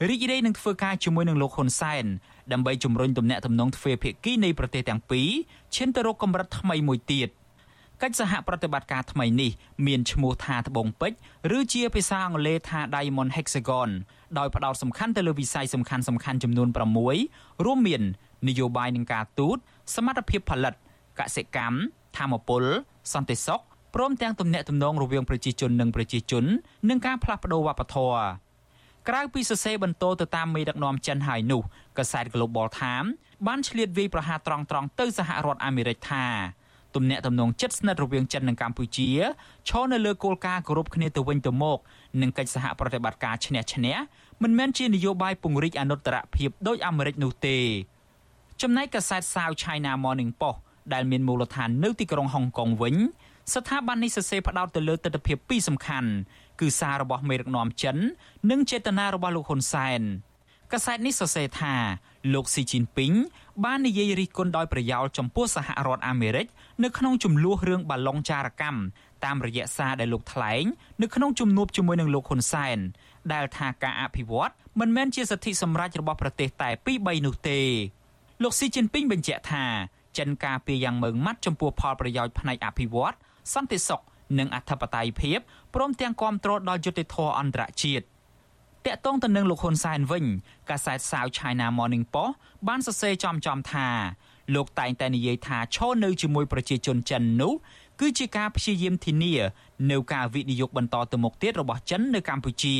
រីករាយនឹងធ្វើការជាមួយនឹងលោកហ៊ុនសែនដើម្បីជំរុញទំនាក់ទំនងទ្វេភាគីនៃប្រទេសទាំងពីរឈានទៅរកកម្រិតថ្មីមួយទៀតកិច្ចសហប្រតិបត្តិការថ្មីនេះមានឈ្មោះថាត្បូងពេជ្រឬជាភាសាអង់គ្លេសថា Diamond Hexagon ដោយផ្ដោតសំខាន់ទៅលើវិស័យសំខាន់សំខាន់ចំនួន6រួមមាន នយោបាយនឹងការទូតសមត្ថភាពផលិតកសិកម្មធម្មពលសន្តិសុខ ព្រមទាំងទំនាក់ទំនងរវាងប្រជាជននិងប្រជាជននិងការផ្លាស់ប្តូរវប្បធម៌ក្រៅពីសរសេរបន្ទោទៅតាមមេដឹកនាំចិនហើយនោះកាសែត Global Times បានឆ្លៀតវាយប្រហារត្រង់ៗទៅសហរដ្ឋអាមេរិកថាទំនាក់ទំនងជិតស្និទ្ធរវាងចិននិងកម្ពុជាឈរនៅលើគោលការណ៍គោរពគ្នាទៅវិញទៅមកនិងកិច្ចសហប្រតិបត្តិការឈ្នះឈ្នះមិនមែនជានយោបាយពង្រីកអនុត្តរភាពដោយអាមេរិកនោះទេចំណែកកាសែត South China Morning Post ដែលមានមូលដ្ឋាននៅទីក្រុងហុងកុងវិញ ស្ថាប័ននេះសរសេរផ្ដោតទៅលើទស្សនវិជ្ជាពីរសំខាន់គឺសាររបស់មេដឹកនាំចិន និងចេតនារបស់លោកហ៊ុនសែនកាសែតនេះសរសេរថាលោកស៊ីជីនពីងបាននិយាយរិះគន់ដោយប្រយោលចំពោះសហរដ្ឋអាមេរិកនៅក្នុងចំនួនរឿងបាឡុងចារកម្មតាមរយៈសារដែលលោកថ្លែងនៅក្នុងជំនួបជាមួយនឹងលោកហ៊ុនសែនដែលថាការអភិវឌ្ឍមិនមែនជាសិទ្ធិសម្រេចរបស់ប្រទេសតែពីរ3នោះទេលោកស៊ីជីនពីងបញ្ជាក់ថាចិនការពារយ៉ាងម៉ឺងម៉ាត់ចំពោះផលប្រយោជន៍ផ្នែកអភិវឌ្ឍ សន្តិសុខនិងអធិបតេយ្យភាពព្រមទាំងគាំទ្រដល់យុត្តិធម៌អន្តរជាតិតាក់ទងទៅនឹងលោកហ៊ុនសែនវិញកាសែត South China Morning Post បានសរសេរចំចំថាលោកតែងតែនិយាយថាឈរនៅជាមួយប្រជាជនចិននោះគឺជាការព្យាយាមធានានៅការវិនិយោគបន្តទៅមុខទៀតរបស់ចិននៅកម្ពុជា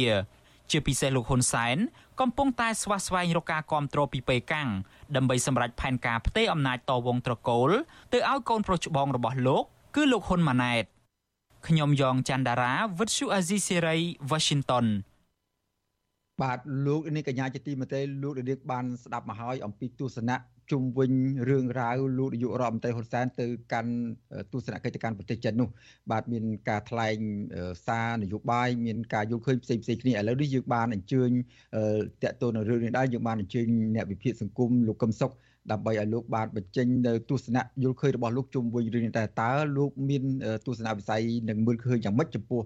ជាពិសេសលោកហ៊ុនសែនកំពុងតែស្វះស្វែងរកការគ្រប់គ្រងពីប៉េកាំងដើម្បីសម្រេចផែនការផ្ទេរអំណាចតវងត្រកូលទៅឲ្យកូនប្រុសច្បងរបស់លោក គឺលោកហ៊ុនម៉ាណែតខ្ញុំយ៉ងច័ន្ទដារាវិទ្យុអាស៊ីសេរី Washington បាទលោកនេះកញ្ញាជាទីមេត្រីលោកនាងបានស្ដាប់មកហើយអំពីទស្សនៈជុំវិញរឿងរ៉ាវលោកនាយករដ្ឋមន្ត្រីហ៊ុនសែនទៅកាន់ទស្សនកិច្ចទៅកាន់ប្រទេសចិននោះបាទមានការថ្លែងសារនយោបាយមានការយល់ឃើញផ្សេងផ្សេងគ្នាឥឡូវនេះយើងបានអញ្ជើញតាក់ទងនឹងរឿងនេះដែរយើងបានអញ្ជើញអ្នកវិភាគសង្គមលោកកឹមសុខ ដើម្បីឲ្យលោកបានបញ្ចេញនៅទស្សនៈយល់ឃើញរបស់លោកជុំវិញរឿងនេះតែតើលោកមានទស្សនវិស័យនឹងមើលឃើញយ៉ាងម៉េចចំពោះ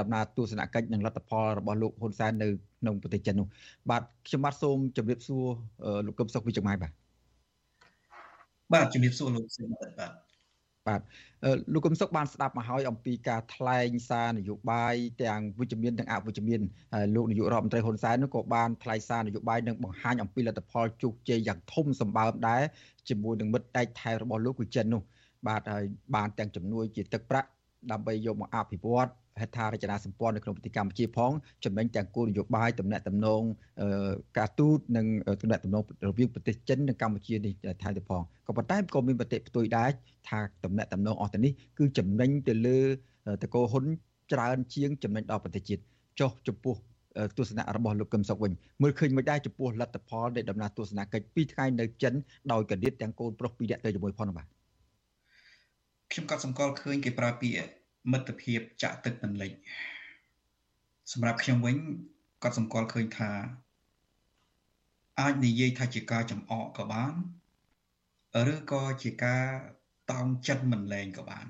ដំណើរទស្សនកិច្ចនិងលទ្ធផលរបស់លោកហ៊ុនសែននៅក្នុងប្រទេសចិននោះបាទខ្ញុំបាទសូមជម្រាបសួរលោកកឹមសុខវិជ្ជម៉ៃបាទបាទជំរាបសួរលោកសេនបាទ បាទលោកកឹមសុខបានស្ដាប់មកហើយអំពីការថ្លែងសារនយោបាយទាំងវិជ្ជមានទាំងអវិជ្ជមានលោកនាយករដ្ឋមន្ត្រីហ៊ុនសែននោះក៏បានថ្លែងសារនយោបាយនិងបង្ហាញអំពីលទ្ធផលជោគជ័យយ៉ាងធំសម្បើមដែរជាមួយនឹងមិត្តដៃថៃរបស់លោកគឺចិននោះបាទហើយបានទាំងជំនួយជាទឹកប្រាក់ដើម្បីយកមកអភិវឌ្ឍ ហេដ្ឋារចនាសម្ព័ន្ធនៅក្នុងប្រទេសកម្ពុជាផងចំណេញទាំងគោលនយោបាយតំណែងតំណងការទូតនិងតំណែងតំណងរវាងប្រទេសចិននិងកម្ពុជានេះថែមទៀតផងក៏ប៉ុន្តែក៏មានប្រតិផ្ទុយដែរថាតំណែងតំណងអស់ទៅនេះគឺចំណេញទៅលើតកោហ៊ុនច្រើនជាងចំណេញដល់ប្រទេសជាតិចុះចំពោះទស្សនៈរបស់លោកកឹមសុខវិញមើលឃើញមិនដែរចំពោះលទ្ធផលនៃដំណើរទស្សនកិច្ច2ថ្ងៃនៅចិនដោយកដៀតទាំងកូនប្រុសពីរនាក់ទៅជាមួយផងបាទខ្ញុំក៏សម្គាល់ឃើញគេប្រើពាក្យ មិត្តភាពចាក់ទឹកមិនលិចសម្រាប់ខ្ញុំវិញក៏សម្គាល់ឃើញថាអាចនិយាយថាជាការចំអកក៏បានឬក៏ជាការតោងចិត្តមិនលែងក៏បាន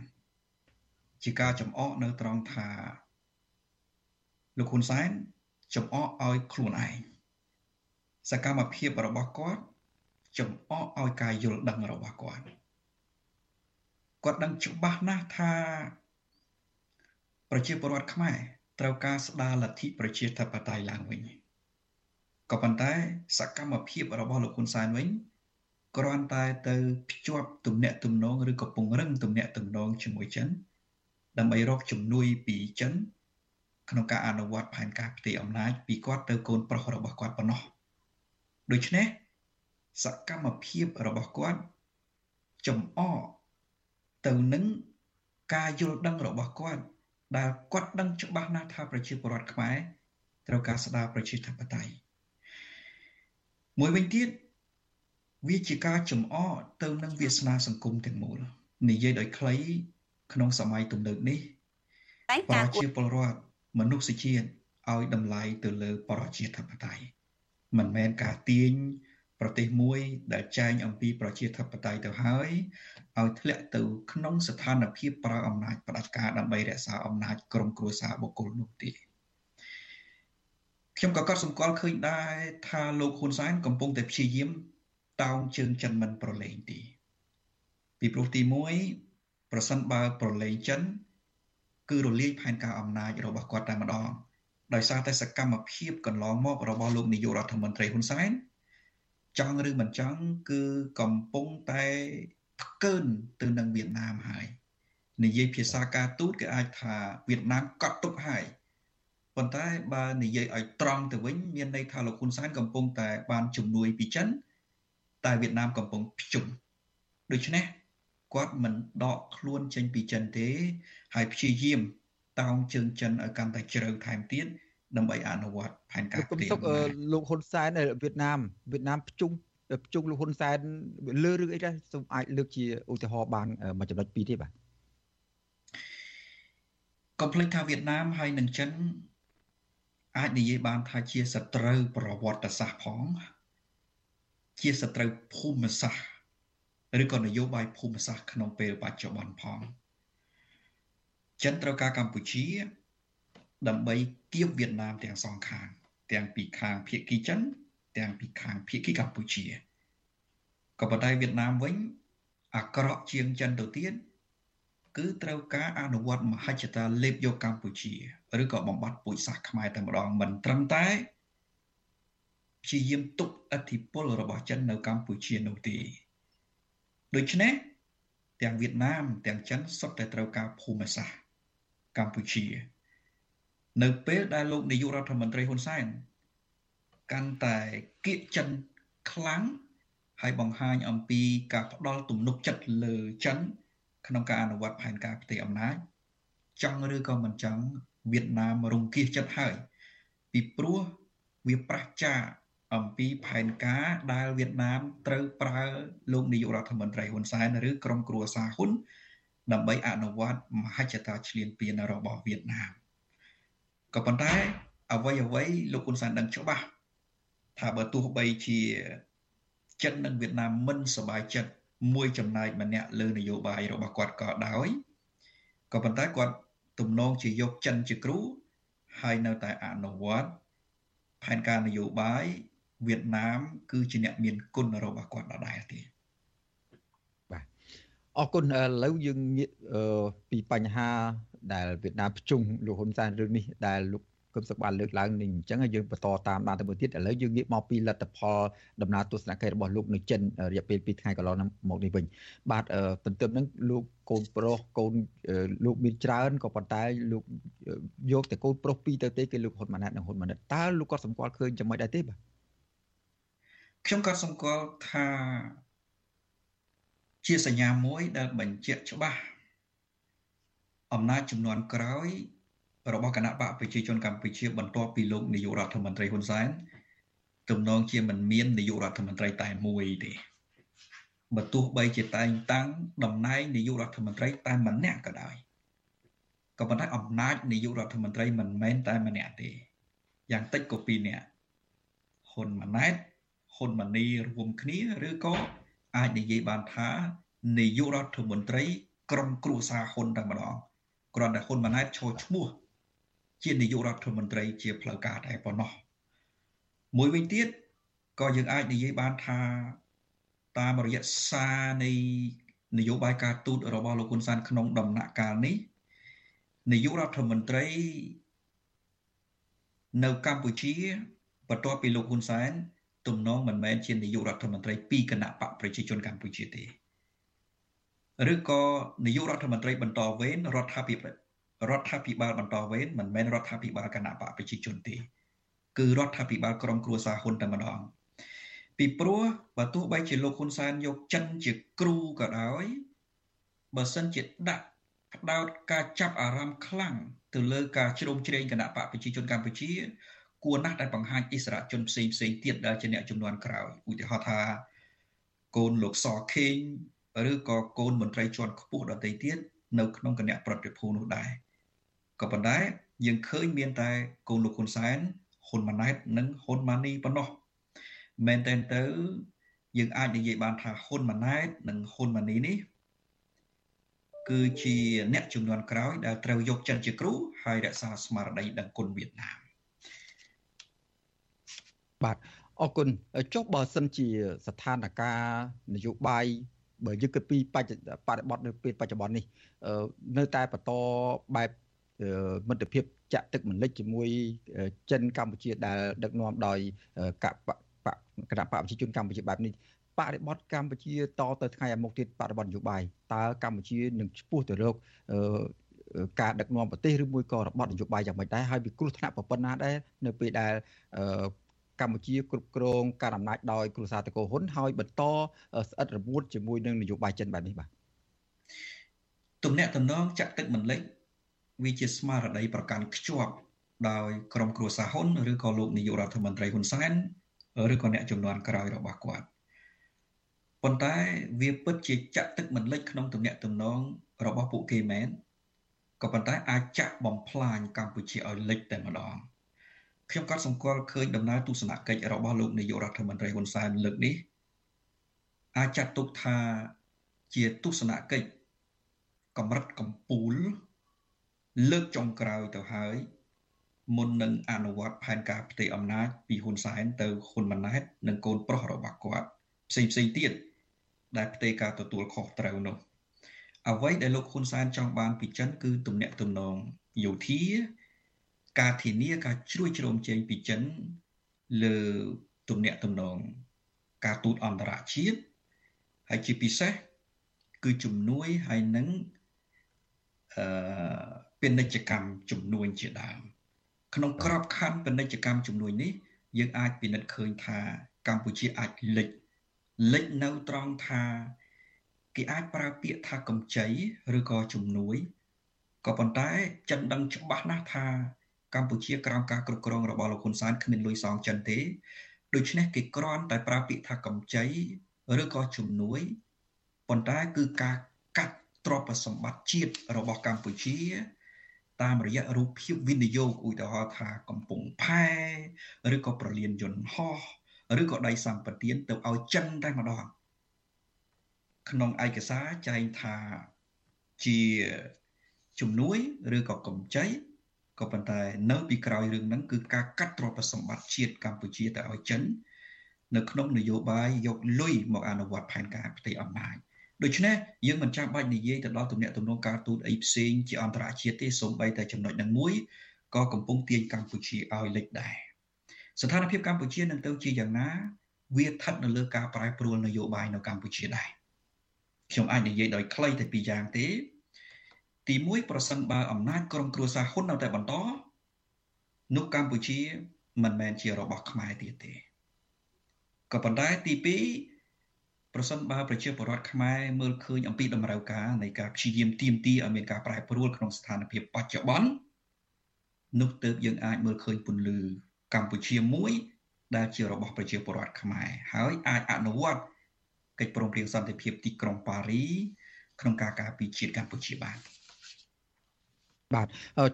ជាការចំអកនៅត្រង់ថាលោកហ៊ុនសែនចំអកឲ្យខ្លួនឯងសកម្មភាពរបស់គាត់ចំអកឲ្យការយល់ដឹងរបស់គាត់គាត់ដឹងច្បាស់ណាស់ថា ប្រជាពលរដ្ឋខ្មែរត្រូវការស្ដារលទ្ធិប្រជាធិបតេយ្យឡើងវិញក៏ប៉ុន្តែសកម្មភាពរបស់លោកហ៊ុនសែនវិញគ្រាន់តែទៅភ្ជាប់ទំនាក់ទំនងឬក៏ពង្រឹងទំនាក់ទំនងជាមួយចិនដើម្បីរកជំនួយពីចិនក្នុងការអនុវត្តផែនការផ្ទៃអំណាចពីគាត់ទៅកូនប្រុសរបស់គាត់ប៉ុណ្ណោះដូច្នេះសកម្មភាពរបស់គាត់ចំអកទៅនឹងការយល់ដឹងរបស់គាត់ ដែលគាត់ដឹងច្បាស់ណាស់ថាប្រជាពលរដ្ឋខ្មែរត្រូវការស្ដារប្រជាធិបតេយ្យមួយវិញទៀតវាជាការចំអកទៅនឹងវាសនាសង្គមទាំងមូលនិយាយដោយខ្លីក្នុងសម័យទំនើបនេះប្រជាពលរដ្ឋមនុស្សជាតិឲ្យតម្លៃទៅលើប្រជាធិបតេយ្យមិនមែនការទាញ ប្រទេសមួយដែលចែងអំពីប្រជាធិបតេយ្យទៅហើយឲ្យធ្លាក់ទៅក្នុងស្ថានភាពប្រើអំណាចផ្ដាច់ការដើម្បីរក្សាអំណាចក្រុមគ្រួសារបុគ្គលនោះទេខ្ញុំក៏កត់សម្គាល់ឃើញដែរថាលោកហ៊ុនសែនកំពុងតែព្យាយាមតោងជើងចិនមិនប្រឡែងទេពីព្រោះទី1ប្រសិនបើប្រឡែងចិន គឺរលាយផែនការអំណាចរបស់គាត់តែម្ដងដោយសារតែសកម្មភាពកន្លងមករបស់លោកនាយករដ្ឋមន្ត្រីហ៊ុនសែន ចង់ឬមិនចង់គឺកំពុងតែផ្កើនទៅនឹងវៀតណាមហើយនិយាយភាសាការទូតគេអាចថាវៀតណាមកត់ទុកហើយប៉ុន្តែបើនិយាយឲ្យត្រង់ទៅវិញមានន័យថាលោកហ៊ុនសែនកំពុងតែបានជំនួយពីចិនតែវៀតណាមកំពុងភ្ជុំដូច្នេះគាត់មិនដកខ្លួនចេញពីចិនទេ ហើយព្យាយាមតោងជើងចិនឲ្យកាន់តែជ្រៅថែមទៀត ដើម្បីអនុវត្តផែនការផ្ទេរលោកហ៊ុនសែននៅវៀតណាមវៀតណាមភ្ជុំភ្ជុំលោកហ៊ុនសែនលើរឿងអីដែរសូមអាចលើកជាឧទាហរណ៍បានមួយចំណុចពីរទេបាទកុំភ្លេចថាវៀតណាមហើយនិងចិនអាចនិយាយបានថាជាសត្រូវប្រវត្តិសាស្ត្រផង ជាសត្រូវភូមិសាស្ត្រឬក៏នយោបាយភូមិសាស្ត្រក្នុងពេលបច្ចុប្បន្នផងចិនត្រូវការកម្ពុជា ដើម្បីគៀបវៀតណាមទាំងសងខាង ទាំងពីខាងភៀកគីចិន ទាំងពីខាងភៀកគីកម្ពុជាក៏ប៉ុន្តែវៀតណាមវិញ អាក្រក់ជាងចិនទៅទៀតគឺត្រូវការអនុវត្តមហិច្ឆតាលេបយកកម្ពុជាឬក៏បំបត្តិពូជសាសន៍ខ្មែរតែម្ដងមិនត្រឹមតែព្យាយាមទប់អធិបុលរបស់ចិននៅកម្ពុជានោះទេដូច្នេះទាំងវៀតណាមទាំងចិនសុទ្ធតែត្រូវការភូមិសាស្ត្រកម្ពុជា នៅពេលដែលលោកនាយករដ្ឋមន្ត្រីហ៊ុនសែនកាន់តែគៀកចិនខ្លាំងហើយបង្ហាញអំពីការផ្ដាល់ទំនុកចិត្តលើចិន ក្នុងការអនុវត្តផែនការផ្ទៃអំណាចចង់ឬក៏មិនចង់វៀតណាមរង្គៀសចិត្តហើយពីព្រោះវាប្រះចាអំពីផែនការដែលវៀតណាមត្រូវប្រើលោកនាយករដ្ឋមន្ត្រីហ៊ុនសែនឬក្រុមគ្រួសារហ៊ុនដើម្បីអនុវត្តមហិច្ឆតាឈ្លានពានរបស់វៀតណាម ក៏ប៉ុន្តែអ្វីអ្វីលោកហ៊ុនសែនដឹងច្បាស់ថាបើទោះបីជាចិននិងវៀតណាមមិនសบายចិត្តមួយចំណែកម្នាក់លើនយោបាយរបស់គាត់ក៏ដោយក៏ប៉ុន្តែគាត់ទំនងជាយកចិនជាគ្រូហើយនៅតែអនុវត្តផែនការនយោបាយវៀតណាម គឺជាអ្នកមានគុណរបស់គាត់ដដែលទេបាទអរគុណឥឡូវយើងងាកពីបញ្ហា ដែលវៀតណាមប្រជុំលោកហ៊ុនសែនរឿងនេះដែលលោកគឹមសុខបានលើកឡើងនេះអញ្ចឹងយើងបន្តតាមដានទៅមួយទៀតឥឡូវយើងងាកមកពីលទ្ធផលដំណើរទស្សនកិច្ចរបស់លោកនៅចិនរយៈពេល2ថ្ងៃកន្លងមកនេះវិញបាទទន្ទឹមនឹងលោកកូនប្រុសកូនលោកមានច្រើនក៏ប៉ុន្តែលោកយកតែកូនប្រុសពីរទៅទេគឺលោកហ៊ុនម៉ាណែតនិងហ៊ុនម៉ាណែតតើលោកគាត់សម្គាល់ឃើញចំណុចដែរទេបាទខ្ញុំក៏សម្គាល់ថាជាសញ្ញាមួយដែលបញ្ជាក់ច្បាស់ អំណាចចំនួនក្រោយរបស់គណៈបកប្រជាជនកម្ពុជាបន្ទាប់ពីលោកនាយករដ្ឋមន្ត្រីហ៊ុនសែនទំនងជាមិនមាននាយករដ្ឋមន្ត្រីតែមួយទេបើទោះបីជាតែងតាំងតំណែងនាយករដ្ឋមន្ត្រីតែម្នាក់ក៏ដោយក៏ប៉ុន្តែអំណាចនាយករដ្ឋមន្ត្រីមិនមែនតែម្នាក់ទេយ៉ាងតិចក៏ពីរនាក់ហ៊ុនម៉ាណែតហ៊ុនម៉ាណីរួមគ្នាឬក៏អាចនិយាយបានថានាយករដ្ឋមន្ត្រី ក្រុមគ្រួសារហ៊ុនតែម្ដង គ្រាន់តែហ៊ុនម៉ាណែតឈរឈ្មោះជានាយករដ្ឋមន្ត្រីជាផ្លូវការតែប៉ុណ្ណោះមួយវិញទៀតក៏យើងអាចនិយាយបានថាតាមរយៈសារនៃនយោបាយការទូតរបស់លោកហ៊ុនសែនក្នុងដំណាក់កាលនេះនាយករដ្ឋមន្ត្រីនៅកម្ពុជាបន្ទាប់ពីលោកហ៊ុនសែនទំនងមិនមែនជានាយករដ្ឋមន្ត្រីពីគណៈបកប្រជាជនកម្ពុជាទេ ឬក៏នាយករដ្ឋមន្ត្រីបន្តវេនរដ្ឋាភិបាលរដ្ឋាភិបាលបន្តវេនមិនមែនរដ្ឋាភិបាលគណៈបកប្រជាជនទេគឺរដ្ឋាភិបាលក្រុមគ្រួសារហ៊ុនតែម្ដងពីព្រោះបើទោះបីជាលោកហ៊ុនសែនយកចិនជាគ្រូក៏ដោយបើសិនជាដាក់ផ្ដោតការចាប់អារម្មណ៍ខ្លាំងទៅលើការជ្រោមជ្រែងគណៈបកប្រជាជនកម្ពុជា គួរណាស់ដែលបង្ហាញអិសរាជជនផ្សេងផ្សេងទៀតដែលជាអ្នកចំនួនក្រោយឧទាហរណ៍ថាកូនលោកសខេង ឬក៏កូនមន្ត្រីជាន់ខ្ពស់ដទៃទៀតនៅក្នុងគណៈប្រតិភូនោះដែរក៏ប៉ុន្តែយើងឃើញមានតែកូនលោកហ៊ុនសែនហ៊ុនម៉ាណែតនិងហ៊ុនម៉ាណីប៉ុណ្ណោះមែនតែនទៅយើងអាចនិយាយបានថាហ៊ុនម៉ាណែតនិងហ៊ុនម៉ាណីនេះគឺជាអ្នកចំនួនក្រោយដែលត្រូវយកចិនជាគ្រូហើយរក្សាស្មារតីដឹងគុណវៀតណាមបាទអរគុណចុះបើសិនជាស្ថានភាពនយោបាយ បើយើងគិតពីបច្ចុប្បន្ននៅពេលបច្ចុប្បន្ននេះនៅតែបន្តបែបមិត្តភាពចាក់ទឹកមិនលិចជាមួយចិនកម្ពុជាដែលដឹកនាំដោយគណៈបកប្រជាជនកម្ពុជាបែបនេះបរិបទកម្ពុជាតទៅថ្ងៃអាមុខទៀតបរិបទនយោបាយតើកម្ពុជានឹងឈ្មោះទៅរកការដឹកនាំប្រទេសឬមួយក៏របបនយោបាយយ៉ាងម៉េចដែរហើយវាគ្រោះថ្នាក់ប៉ុណ្ណាដែរនៅពេលដែល កម្ពុជាគ្រប់គ្រងការអំណាចដោយគ្រួសារតកោហ៊ុនហើយបន្តស្អិតរមួតជាមួយនឹងនយោបាយចិនបែបនេះបាទទំនាក់ទំនងចាក់ទឹកមិនលិចវាជាស្មារតីប្រកាន់ខ្ជាប់ដោយក្រុមគ្រួសារហ៊ុនឬក៏លោកនាយករដ្ឋមន្ត្រីហ៊ុនសែនឬក៏អ្នកចំនួនក្រោយរបស់គាត់ប៉ុន្តែវាពិតជាចាក់ទឹកមិនលិចក្នុងទំនាក់ទំនងរបស់ពួកគេមែនក៏ប៉ុន្តែអាចចាក់បំផ្លាញកម្ពុជាឲ្យលិចតែម្ដង ខ្ញុំក៏សង្កល់ឃើញដំណើរទស្សនកិច្ចរបស់លោកនាយករដ្ឋមន្ត្រីហ៊ុនសែនលើកនេះអាចចាត់ទុកថាជាទស្សនកិច្ចកម្រិតកម្ពូល លើកចុងក្រោយទៅហើយមុននឹងអនុវត្តផែនការផ្ទៃអំណាចពីហ៊ុនសែនទៅហ៊ុនម៉ាណែតនិងកូនប្រុសរបស់គាត់ផ្សេងផ្សេងទៀតដែលផ្ទៃការទទួលខុសត្រូវនោះអ្វីដែលលោកហ៊ុនសែនចង់បានពីចិនគឺទំនាក់ទំនងយោធា ការធានាការជ្រួយជ្រោមជែងពីចិនលើទំនាក់ទំនងការទូតអន្តរជាតិហើយជាពិសេសគឺជំនួយហើយនឹងអឺពាណិជ្ជកម្មជំនួយជាដើមក្នុងក្របខ័ណ្ឌពាណិជ្ជកម្មជំនួយនេះ យើងអាចពិនិត្យឃើញថាកម្ពុជាអាចលិចលិចនៅត្រង់ថាគេអាចប្រើពាក្យថាកម្ចីឬក៏ជំនួយក៏ប៉ុន្តែចិនដឹងច្បាស់ណាស់ថា កម្ពុជាក្រោមការគ្រប់គ្រងរបស់លោកហ៊ុនសែនគ្មានលុយសងចិនទេដូច្នេះគេគ្រាន់តែប្រើពាក្យថាកម្ចីឬក៏ជំនួយប៉ុន្តែគឺការកាត់ទ្រព្យសម្បត្តិជាតិរបស់កម្ពុជា តាមរយៈរូបភាពវិនិយោគឧទាហរណ៍ថាកំពង់ផែឬក៏ប្រលានយន្តហោះឬក៏ដីសម្បត្តិទៅឲ្យចិនតែម្ដងក្នុងឯកសារចែងថាជាជំនួយឬក៏កម្ចី ក៏ប៉ុន្តែនៅពីក្រោយរឿងហ្នឹងគឺការកាត់ទ្រព្យសម្បត្តិជាតិកម្ពុជាទៅឲ្យចិននៅក្នុងនយោបាយយកលុយមកអនុវត្តផែនការផ្ទៃអំណាចដូច្នេះយើងមិនចាំបាច់និយាយទៅដល់ទំនាក់ទំនងការទូតអីផ្សេងជាអន្តរជាតិទេសូម្បីតែចំណុចនឹងមួយក៏កំពុងទាញកម្ពុជាឲ្យលិចដែរស្ថានភាពកម្ពុជានឹងទៅជាយ៉ាងណា វាស្ថិតនៅលើការប្រែប្រួលនយោបាយនៅកម្ពុជាដែរខ្ញុំអាចនិយាយដោយខ្លីតែពីរយ៉ាងទេ ទី1ប្រសិនបើអំណាចក្រុមគ្រួសារហ៊ុននៅតែបន្តនោះកម្ពុជាមិនមែនជារបស់ខ្មែរទៀតទេក៏ប៉ុន្តែទី2ប្រសិនបើប្រជាពលរដ្ឋខ្មែរមើលឃើញអំពីតម្រូវការនៃការព្យាយាមទាមទារឲ្យមានការប្រែប្រួលក្នុងស្ថានភាពបច្ចុប្បន្ននោះទើបយើងអាចមើលឃើញពន្លឺកម្ពុជាមួយដែលជារបស់ប្រជាពលរដ្ឋខ្មែរហើយអាចអនុវត្តកិច្ចព្រមព្រៀងសន្តិភាពទីក្រុងប៉ារី ក្នុងការការពារជាតិកម្ពុជាបាន បាទ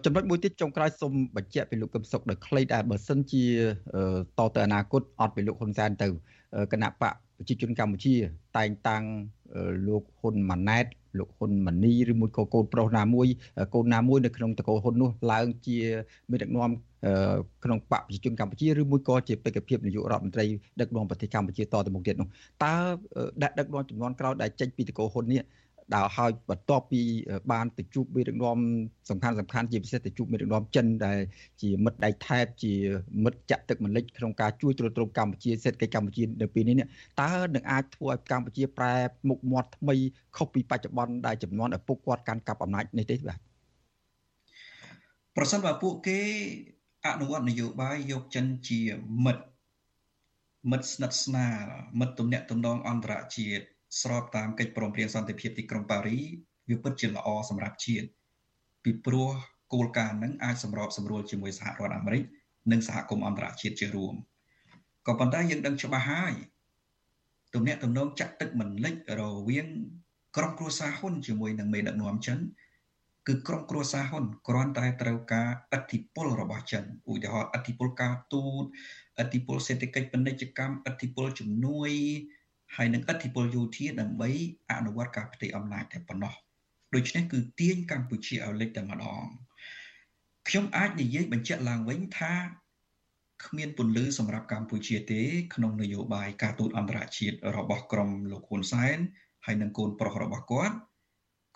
ចំណុចមួយទៀតចុងក្រោយសូមបញ្ជាក់ពីលោកកឹមសុខដោយខ្លីដែរបើសិនជាតទៅអនាគតអត់ពីលោកហ៊ុនសែនទៅគណៈបកប្រជាជនកម្ពុជា តែងតាំងលោកហ៊ុនម៉ាណែតលោកហ៊ុនម៉ាណីឬមួយក៏កូនប្រុសណាមួយកូនណាមួយនៅក្នុងតកោហ៊ុននោះឡើងជាមេដឹកនាំក្នុងបកប្រជាជនកម្ពុជាឬមួយក៏ជាបេក្ខភាពនាយករដ្ឋមន្ត្រីដឹកនាំប្រទេសកម្ពុជាតទៅមុខទៀតនោះតើដាក់ដឹកនាំចំនួនក្រោយដែលចេញពីតកោហ៊ុននេះ ដែលហើយបន្ទាប់ពីបានទៅជួបមេដឹកនាំសំខាន់សំខាន់ជាពិសេសទៅជួបមេដឹកនាំចិនដែលជាមិត្តដៃថែបជាមិត្តចាក់ទឹកមិនលិចក្នុងការជួយទ្រទ្រង់កម្ពុជាសេដ្ឋកិច្ចកម្ពុជានៅពេលនេះតើនឹងអាចធ្វើឲ្យកម្ពុជាប្រែមុខមាត់ថ្មីខុសពីបច្ចុប្បន្នដែលចំនួនឪពុកគាត់កាន់កាប់អំណាចនេះទេបាទប្រសិនបើពួកគេអនុវត្តនយោបាយយកចិនជាមិត្តមិត្តស្និទ្ធស្នាលមិត្តទំនាក់ទំនងអន្តរជាតិ ស្របតាមកិច្ចព្រមព្រៀងសន្តិភាពទីក្រុងប៉ារីវាពិតជាល្អសម្រាប់ជាតិពីព្រោះគោលការណ៍នឹងអាចសម្របសម្រួលជាមួយសហរដ្ឋអាមេរិកនិងសហគមន៍អន្តរជាតិជារួមក៏ប៉ុន្តែយើងដឹងច្បាស់ហើយទំនាក់ទំនងចាក់ទឹកមិនលិចរវាងក្រុមគ្រួសារហ៊ុនជាមួយនឹងមេដឹកនាំចិនគឺក្រុមគ្រួសារហ៊ុនគ្រាន់តែត្រូវការអធិបុលរបស់ចិនឧទាហរណ៍អធិបុលការទូតអធិបុលសេដ្ឋកិច្ចពាណិជ្ជកម្មអធិបុលជំនួយ ហើយនឹងឥទ្ធិពលយោធាដើម្បីអនុវត្តការផ្ទៃអំណាចតែប៉ុណ្ណោះដូច្នេះគឺទាញកម្ពុជាឲ្យលិចតែម្ដងខ្ញុំអាចនិយាយបញ្ជាក់ឡើងវិញថាគ្មានពន្លឺសម្រាប់កម្ពុជាទេ ក្នុងនយោបាយការទូតអន្តរជាតិរបស់ក្រមលោកហ៊ុនសែនហើយនឹងកូនប្រុសរបស់គាត់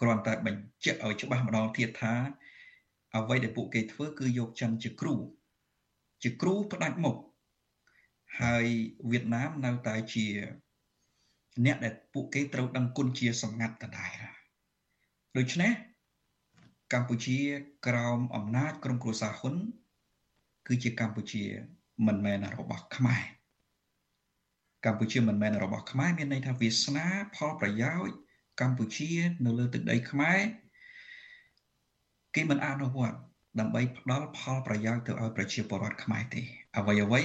គ្រាន់តែបញ្ជាក់ឲ្យច្បាស់ម្ដងទៀតថា អ្វីដែលពួកគេធ្វើគឺយកចិនជាគ្រូជាគ្រូផ្ដាច់មុខហើយវៀតណាមនៅតែជា អ្នកដែលពួកគេត្រូវដឹងគុណជាសម្ងាត់ដដែលដូច្នេះកម្ពុជាក្រោមអំណាចក្រុមគ្រួសារហ៊ុន គឺជាកម្ពុជាមិនមែនរបស់ខ្មែរកម្ពុជាមិនមែនរបស់ខ្មែរមានន័យថាវាសនាផលប្រយោជន៍កម្ពុជានៅលើទឹកដីខ្មែរគេមិនអនុវត្តដើម្បីផ្ដល់ផលប្រយោជន៍ទៅឲ្យប្រជាពលរដ្ឋខ្មែរទេអ្វីអ្វី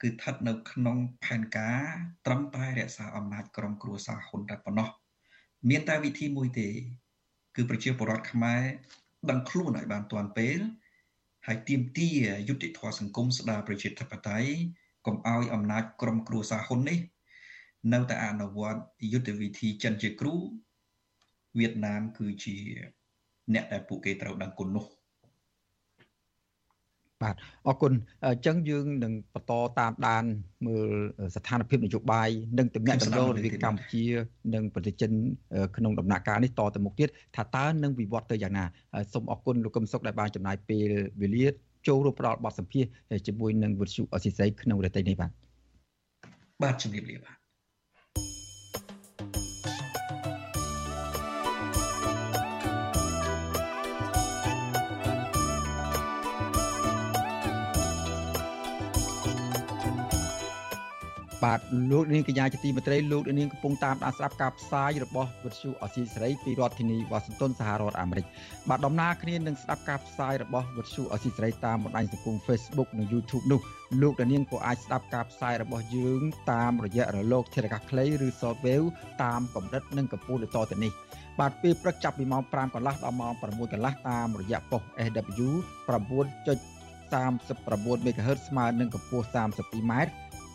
គឺស្ថិតនៅក្នុងផែនការត្រឹមតែរក្សាអំណាចក្រុមគ្រួសារហ៊ុនតែប៉ុណ្ណោះមានតែវិធីមួយទេ គឺប្រជាពលរដ្ឋខ្មែរដឹងខ្លួនឲ្យបានទាន់ពេលហើយទៀមទាយុតិធម៌សង្គមស្ដារប្រជាធិបតេយ្យកុំឲ្យអំណាចក្រុមគ្រួសារហ៊ុននេះ នៅតែអនុវត្តយុទ្ធវិធីចិនជាគ្រូវៀតណាមគឺជា អ្នកដែលពួកគេត្រូវដឹងគុណនោះ បាទអរគុណអញ្ចឹងយើងនឹងបន្តតាមដានមើលស្ថានភាពនយោបាយនិងទំនាក់ទំនងរវាងកម្ពុជា និងប្រទេសចិនក្នុងដំណាក់កាលនេះតទៅមុខទៀតថាតើនឹងវិវត្តទៅយ៉ាងណាសូមអរគុណលោកកឹមសុខដែលបានចំណាយពេលវេលាចូលរួមផ្ដល់បទសម្ភាសជាមួយនឹងវិទ្យុអស៊ីសេរីក្នុងរយៈពេលនេះបាទបាទជំរាបលាបាទ បាទលោកនាងកញ្ញាជាទីមេត្រីលោកនាងកំពុងតាមដានស្ដាប់ការផ្សាយរបស់វិទ្យុអសីសេរីពីរដ្ឋធានីវ៉ាស៊ីនតោនសហរដ្ឋអាមេរិកបាទដំណើរគ្នានឹងស្ដាប់ការផ្សាយរបស់វិទ្យុអសីសេរីតាមបណ្ដាញសង្គម Facebook និង YouTube នោះលោកនាងក៏អាចស្ដាប់ការផ្សាយរបស់យើងតាមរយៈរលកធារកាសខ្លីឬ Shortwave តាមកម្រិតនិងកម្ពស់ដូចតទៅនេះបាទពេលព្រឹកចាប់ពីម៉ោង5កន្លះដល់ម៉ោង6កន្លះតាមរយៈប៉ុស SW 9.39 MHz ស្មើនឹងកម្ពស់ 32m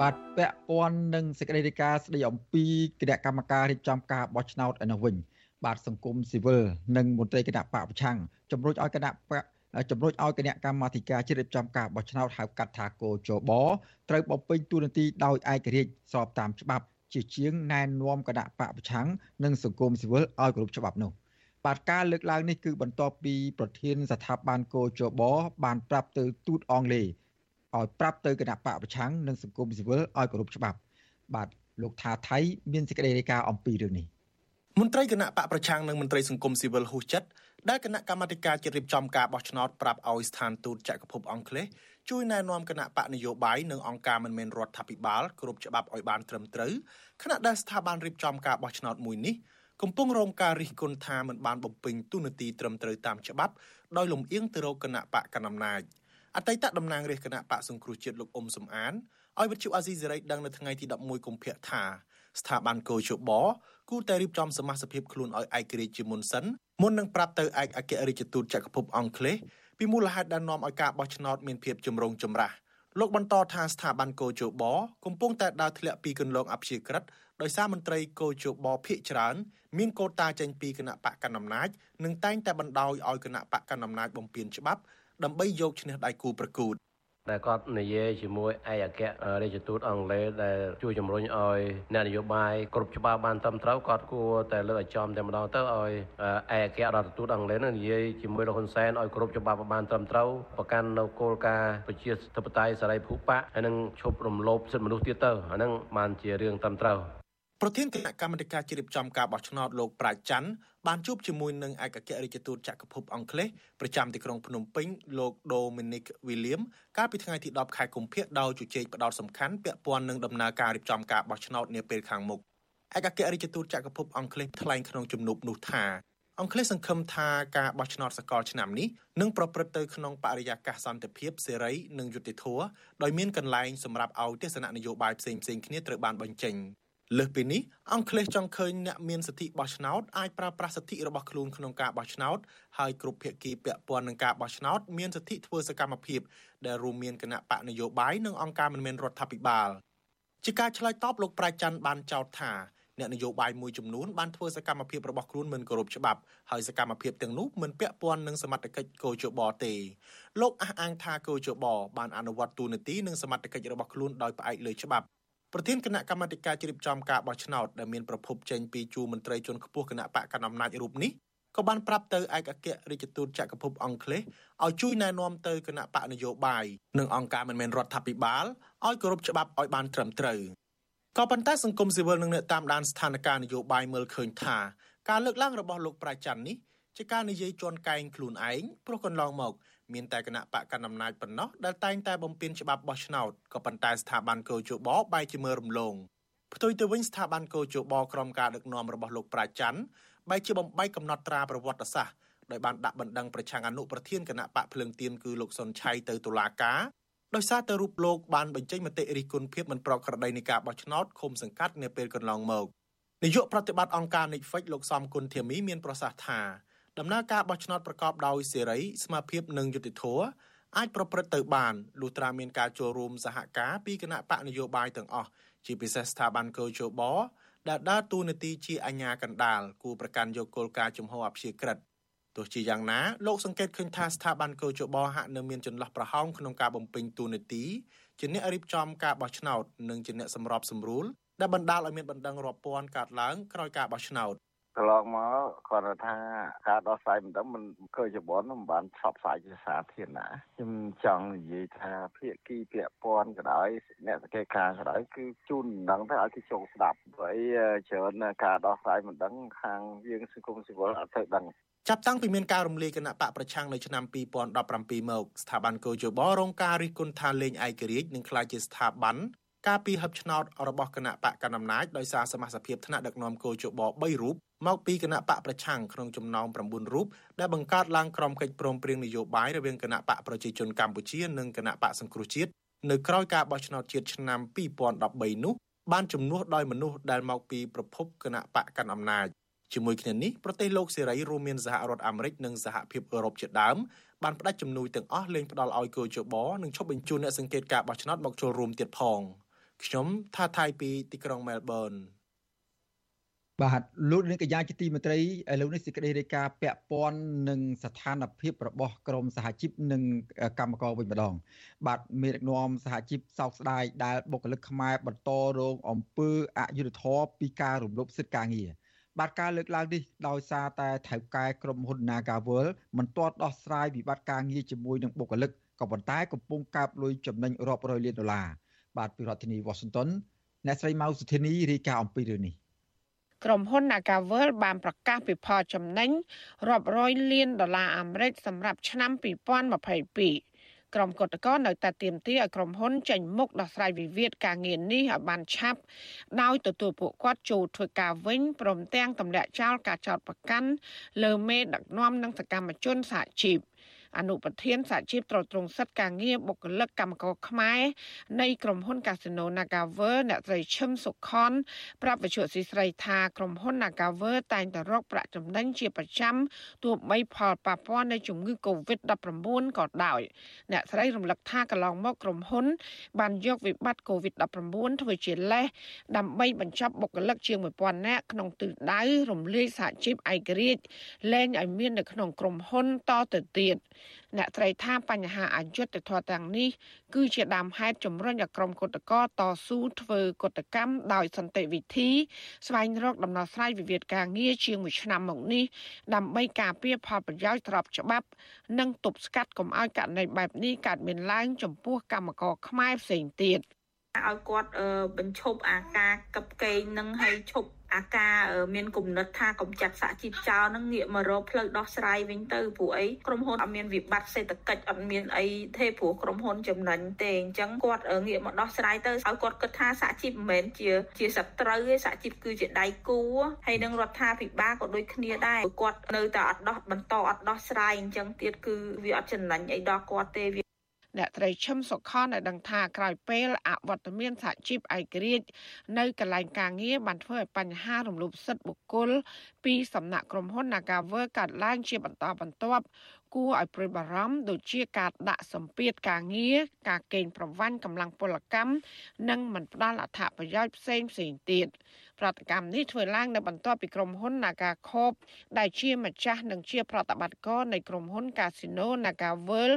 បាទពាក់ព័ន្ធនឹងសេចក្តីរាយការណ៍ស្តីអំពីគណៈកម្មការរៀបចំការបោះឆ្នោតឯនោះវិញបាទសង្គមស៊ីវិលនិងមន្ត្រីគណៈបកប្រឆាំងជំរុញឲ្យគណៈបកជំរុញឲ្យគណៈកម្មាធិការជ្រៀបចំការបោះឆ្នោតហៅកាត់ថាគោចបត្រូវបំពេញតួនាទីដោយឯករាជ្យស្របតាមច្បាប់ជាជាងណែនាំគណៈបកប្រឆាំងនិងសង្គមស៊ីវិលឲ្យគោរពច្បាប់នោះបាទការលើកឡើងនេះគឺបន្ទាប់ពីប្រធានស្ថាប័នគោចបបានប្រាប់ទៅទូតអង់គ្លេស ឲ្យប្រាប់ទៅគណៈបកប្រឆាំងនិងសង្គមស៊ីវិលឲ្យគោរពច្បាប់ បាទលោកថាថៃមានសេចក្តីរាយការណ៍អំពីរឿងនេះមន្ត្រីគណៈបកប្រឆាំងនិងមន្ត្រីសង្គមស៊ីវិលហ៊ូចិត្តដែលគណៈកម្មាធិការជាតិរៀបចំការបោះឆ្នោតប្រាប់ឲ្យស្ថានទូតចក្រភពអង់គ្លេសជួយណែនាំគណៈបកនយោបាយនិងអង្គការមិនមែនរដ្ឋាភិបាលគ្រប់ច្បាប់ឲ្យបានត្រឹមត្រូវខណៈដែលស្ថាប័នរៀបចំការបោះឆ្នោតមួយនេះកំពុងរងការរិះគន់ថាមិនបានបំពេញទូនាទីត្រឹមត្រូវតាមច្បាប់ដោយលំអៀងទៅរកគណៈបកកណ្ដាលអំណាច។ អតីតតំណាងរាជគណៈបកសង្គ្រោះជាតិលោកអ៊ុំសំអានឲ្យវិទ្យុអាស៊ីសេរីដឹងនៅថ្ងៃទី11កុម្ភៈថាស្ថាប័នកោជបគូតែរៀបចំសមាជិកខ្លួនឲ្យឯករាជ្យជាមុនសិនមុននឹងប្រាប់ទៅឯកអគ្គរដ្ឋទូតចក្រភពអង់គ្លេសពីមូលហេតុដែលនាំឲ្យការបោះឆ្នោតមានភាពចម្រូងចម្រាសលោកបន្តថាស្ថាប័នកោជបកំពុងតែដើរធ្លាក់ពីគន្លងអព្យាក្រឹតដោយសារមន្ត្រីកោជបភាកច្រើនមានកូតាចេញពីគណៈបកកណ្ដាលអំណាចនិងតែងតែបណ្ដោយឲ្យគណៈបកកណ្ដាលអំណាចបំពេញច្បាប់ ដើម្បីយកឈ្នះដៃគូប្រកួតដែលគាត់និយាយជាមួយឯកអគ្គរដ្ឋទូតអង់គ្លេសដែលជួយជំរុញឲ្យអ្នកនយោបាយគ្រប់ច្បាប់បានត្រឹមត្រូវគាត់គួរតែលើកឲ្យចំតែម្ដងទៅឲ្យឯកអគ្គរដ្ឋទូតអង់គ្លេសនឹងនិយាយជាមួយលោកហ៊ុនសែនឲ្យគ្រប់ច្បាប់បានត្រឹមត្រូវប្រកាន់នៅគោលការណ៍ប្រជាធិបតេយ្យសេរីភូប៉ាហើយនឹងឈប់រំលោភសិទ្ធិមនុស្សទៀតទៅអានឹងបានជារឿងត្រឹមត្រូវ ប្រធានគណៈកម្មាធិការជ្រៀបចំការបោះឆ្នោតលោកប្រាជ្ញច័ន្ទបានជួបជាមួយនឹងឯកអគ្គរដ្ឋទូតចក្រភពអង់គ្លេសប្រចាំទីក្រុងភ្នំពេញលោក Dominic William កាលពីថ្ងៃទី10ខែកុម្ភៈដោយជជែកផ្ដោតសំខាន់ពាក់ព័ន្ធនឹងដំណើរការរៀបចំការបោះឆ្នោតនាពេលខាងមុខឯកអគ្គរដ្ឋទូតចក្រភពអង់គ្លេសថ្លែងក្នុងជំនួបនោះថាអង់គ្លេសសង្ឃឹមថាការបោះឆ្នោតសកលឆ្នាំនេះនឹងប្រព្រឹត្តទៅក្នុងបរិយាកាសសន្តិភាពសេរីនិងយុត្តិធម៌ដោយមានកន្លែងសម្រាប់ឲ្យទស្សនៈនយោបាយផ្សេងៗគ្នាត្រូវបានបញ្ចេញ លើសពីនេះអង់គ្លេសចង់ឃើញអ្នកមានសិទ្ធិបោះឆ្នោតអាចប្រើប្រាស់សិទ្ធិរបស់ខ្លួនក្នុងការបោះឆ្នោតហើយគ្រប់ភាគីពាក់ព័ន្ធនឹងការបោះឆ្នោតមានសិទ្ធិធ្វើសកម្មភាពដែលរួមមានគណៈបកនយោបាយនិងអង្គការមិនមែនរដ្ឋាភិបាលជាការឆ្លើយតបលោកប្រាច័ន្ទបានចោទថាអ្នកនយោបាយមួយចំនួនបានធ្វើសកម្មភាពរបស់ខ្លួនមិនគោរពច្បាប់ហើយសកម្មភាពទាំងនោះមិនពាក់ព័ន្ធនឹងសមត្ថកិច្ចកោជបទេលោកអះអាងថាកោជបបានអនុវត្តទូនាទីនិងសមត្ថកិច្ចរបស់ខ្លួនដោយផ្អែកលើច្បាប់ ប្រធានគណៈកម្មាធិការជ្រៀបចំការបោះឆ្នោតដែលមានប្រភពចេញពីជួរមន្ត្រីជាន់ខ្ពស់គណៈបកកណ្ដាលអំណាចរូបនេះក៏បានប្រាប់ទៅឯកអគ្គរដ្ឋទូតចក្រភពអង់គ្លេសឲ្យជួយណែនាំទៅគណៈបកនយោបាយនិងអង្គការមិនមែនរដ្ឋាភិបាលឲ្យគោរពច្បាប់ឲ្យបានត្រឹមត្រូវក៏ប៉ុន្តែសង្គមស៊ីវិលនិងអ្នកតាមដានស្ថានភាពនយោបាយមើលឃើញថាការលើកឡើងរបស់លោកប្រាច័ន្ទនេះជាការនិយាយជន់កែងខ្លួនឯងព្រោះកន្លងមក មានតែគណៈបកកណ្ដាលអំណាចប៉ុណ្ណោះដែលតែងតែបំពេញច្បាប់បោះឆ្នោតក៏ប៉ុន្តែស្ថាប័នកោជបបែរជាមើលរំលងផ្ទុយទៅវិញស្ថាប័នកោជបក្រុមការដឹកនាំរបស់លោកប្រាច័ន្ទបែរជាបំបីកំណត់ត្រាប្រវត្តិសាស្ត្រដោយបានដាក់បណ្ដឹងប្រឆាំងអនុប្រធានគណៈបកភ្លើងទៀនគឺលោកសុនឆៃទៅតុលាការដោយសារតែរូបលោកបានបញ្ចេញមតិរិះគន់ភាពមិនប្រក្រតីនៃការបោះឆ្នោតឃុំសង្កាត់នាពេលកន្លងមកនាយកប្រតិបត្តិអង្គការ Netflix លោកសំគុណធាមីមានប្រសាសន៍ថា ដំណើរការបោះឆ្នោតប្រកបដោយសេរីស្មារតីនិងយុត្តិធម៌អាចប្រព្រឹត្តទៅបានលុះត្រាមានការចូលរួមសហការពីគណៈបកនយោបាយទាំងអស់ជាពិសេសស្ថាប័នកោជបដែលដើរតួនាទីជាអាជ្ញាកណ្ដាលគូប្រកាន់យកគោលការណ៍ជំហរអព្យាក្រឹតទោះជាយ៉ាងណាលោកសង្កេតឃើញថាស្ថាប័នកោជបហាក់នៅមានចន្លោះប្រហោងក្នុងការបំពេញតួនាទីជាអ្នករៀបចំការបោះឆ្នោតនិងជាអ្នកសម្របសម្រួលដែលបណ្ដាលឲ្យមានបណ្ដឹងរាប់ពាន់កើតឡើងក្រោយការបោះឆ្នោត កន្លងមកគាត់ថាការដោះស្រាយមិនដឹងមិនឃើញច្បងមិនបានផ្សព្វផ្សាយជាសាធារណៈខ្ញុំចង់និយាយថាភាគីពាក់ព័ន្ធក៏ដោយអ្នកសង្កេតការណ៍ក៏ដោយគឺជូនមិនដឹងទៅឲ្យគេចូលស្ដាប់ហើយច្រើនការដោះស្រាយមិនដឹងខាងយើងសង្គមស៊ីវិលអត់ទៅដឹងចាប់តាំងពីមានការរំលាយគណៈបកប្រឆាំងនៅឆ្នាំ2017មកស្ថាប័នកោជបរងការរិះគន់ថាលេងឯករាជ្យនិងក្លាយជាស្ថាប័ន ការពីហឹបឆ្នោតរបស់គណៈបកកណ្ដាលអំណាចដោយសារសមាជិកថ្នាក់ដឹកនាំគោជប3រូបមកពីគណៈបកប្រឆាំងក្នុងចំណោម9រូបដែលបង្កើតឡើងក្រុមកិច្ចព្រមព្រៀងនយោបាយរវាងគណៈបកប្រជាជនកម្ពុជានិងគណៈបកសង្គ្រោះជាតិនៅក្រោយការបោះឆ្នោតជាតិឆ្នាំ2013នោះបានជំនួសដោយមនុស្សដែលមកពីប្រភពគណៈបកកាន់អំណាចជាមួយគ្នានេះប្រទេសលោកសេរីរួមមានសហរដ្ឋអាមេរិកនិងសហភាពអឺរ៉ុបជាដើមបានផ្ដាច់ជំនួយទាំងអស់លែងផ្ដល់ឲ្យគូជបនិងឈប់បញ្ជូនអ្នកសង្កេតការបោះឆ្នោតមកចូលរួមទៀតផង ខ្ញុំថាថៃពីទីក្រុងមែលប៊នបាទលោកនាងកញ្ញាជាទីមេត្រីឥឡូវនេះសេចក្តីរាយការណ៍ពាក់ព័ន្ធនឹងស្ថានភាពរបស់ក្រមសហជីពនិងកម្មករវិញម្ដង បាទមេដឹកនាំសហជីពសោកស្ដាយដែលបុគ្គលិកខ្មែរបន្តរងអំពើអយុត្តិធម៌ពីការរំលោភសិទ្ធិការងារបាទការលើកឡើងនេះដោយសារតែថៅកែក្រុមហ៊ុន Nagawal មិនទាន់ដោះស្រាយវិបត្តិការងារជាមួយនឹងបុគ្គលិកក៏ប៉ុន្តែកំពុងកើបលុយចំណេញរាប់រយលានដុល្លារ បាទពីរដ្ឋធានី Washington អ្នកស្រីម៉ៅសុធានីរាយការណ៍អំពីរឿងនេះក្រុមហ៊ុន Nagavel បានប្រកាសពីផលចំណេញរាប់រយលានដុល្លារអាមេរិកសម្រាប់ឆ្នាំ2022ក្រុមកតកនៅតែទាមទារឲ្យក្រុមហ៊ុនចេញមុខដោះស្រាយវិវាទការងារនេះឲ្យបានឆាប់ដោយទទួលពួកគាត់ចូលធ្វើការវិញព្រមទាំងទម្លាក់ចោលការចោទប្រកាន់លើមេដឹកនាំនិងសកម្មជនសហជីព អនុប្រធានសហជីពត្រួតត្រងសិទ្ធិការងារបុគ្គលិកកម្មករខ្មែរនៃក្រុមហ៊ុន Casino Nagawer អ្នកស្រីឈឹមសុខនប្រាប់វិទ្យុស៊ីស្រីថាក្រុមហ៊ុន Nagawer តែងតែរកប្រាក់ចំណេញជាប្រចាំទោះបីផលប៉ះពាល់នៃជំងឺ Covid-19 ក៏ដោយអ្នកស្រីរំលឹកថាកន្លងមកក្រុមហ៊ុន បានយកវិបត្តិ Covid-19 ធ្វើជាលេសដើម្បីបញ្ចប់បុគ្គលិកជាង1000នាក់ក្នុងទិសដៅរំលាយសហជីពឯករាជ្យលែងឲ្យមាននៅក្នុងក្រុមហ៊ុនតទៅទៀតអ្នកត្រីថាបញ្ហាអយុត្តិធម៌ទាំងនេះគឺជាដើមហេតុជំរុញឲ្យក្រុមគុតកោតស៊ូធ្វើគុតកម្មដោយសន្តិវិធី ស្វែងរកដំណោះស្រាយវិវាទការងារជាង1ឆ្នាំមកនេះដើម្បីការពារផលប្រយោជន៍ស្របច្បាប់ និងទប់ស្កាត់កុំឲ្យករណីបែបនេះកើតមានឡើងចំពោះកម្មករខ្មែរផ្សេងទៀតឲ្យគាត់បញ្ឈប់អាការកឹបកេងនឹងឲ្យឈប់ អាការមានគំនិតថាកំចាត់សហជីពចោលនឹងងាកមករកផ្លូវដោះស្រាយវិញទៅព្រោះអីក្រុមហ៊ុនអត់មានវិបត្តិសេដ្ឋកិច្ចអត់មានអីទេព្រោះក្រុមហ៊ុនចំណេញទេអញ្ចឹងគាត់ងាកមកដោះស្រាយទៅឲ្យគាត់គិតថាសហជីពមិនមែនជាជាសត្រូវទេសហជីពគឺជាដៃគូហើយនឹងរដ្ឋាភិបាលក៏ដូចគ្នាដែរគាត់នៅតែអត់ដោះបន្តអត់ដោះស្រាយអញ្ចឹងទៀតគឺវាអត់ចំណេញអីដល់គាត់ទេ អ្នកត្រីឈឹមសុខនឲ្យដឹងថាក្រោយពេលអវត្តមានសហជីពឯករាជ្យនៅកន្លែងការងារបានធ្វើឲ្យបញ្ហារំលោភសិទ្ធិបុគ្គលពីសំណាក់ក្រុមហ៊ុន Nagawer កើតឡើងជាបន្តបន្ទាប់គួរឲ្យព្រួយបារម្ភដូចជាការដាក់សម្ពាធការងារការកេងប្រវ័ញ្ចកម្លាំងពលកម្មនិងមិនផ្ដល់អត្ថប្រយោជន៍ផ្សេងផ្សេងទៀតប្រតិកម្មនេះធ្វើឡើងនៅបន្ទាប់ពីក្រុមហ៊ុន Naga Corp ដែលជាម្ចាស់និងជា ប្រតិបត្តិការនៃក្រុមហ៊ុន Casino Naga World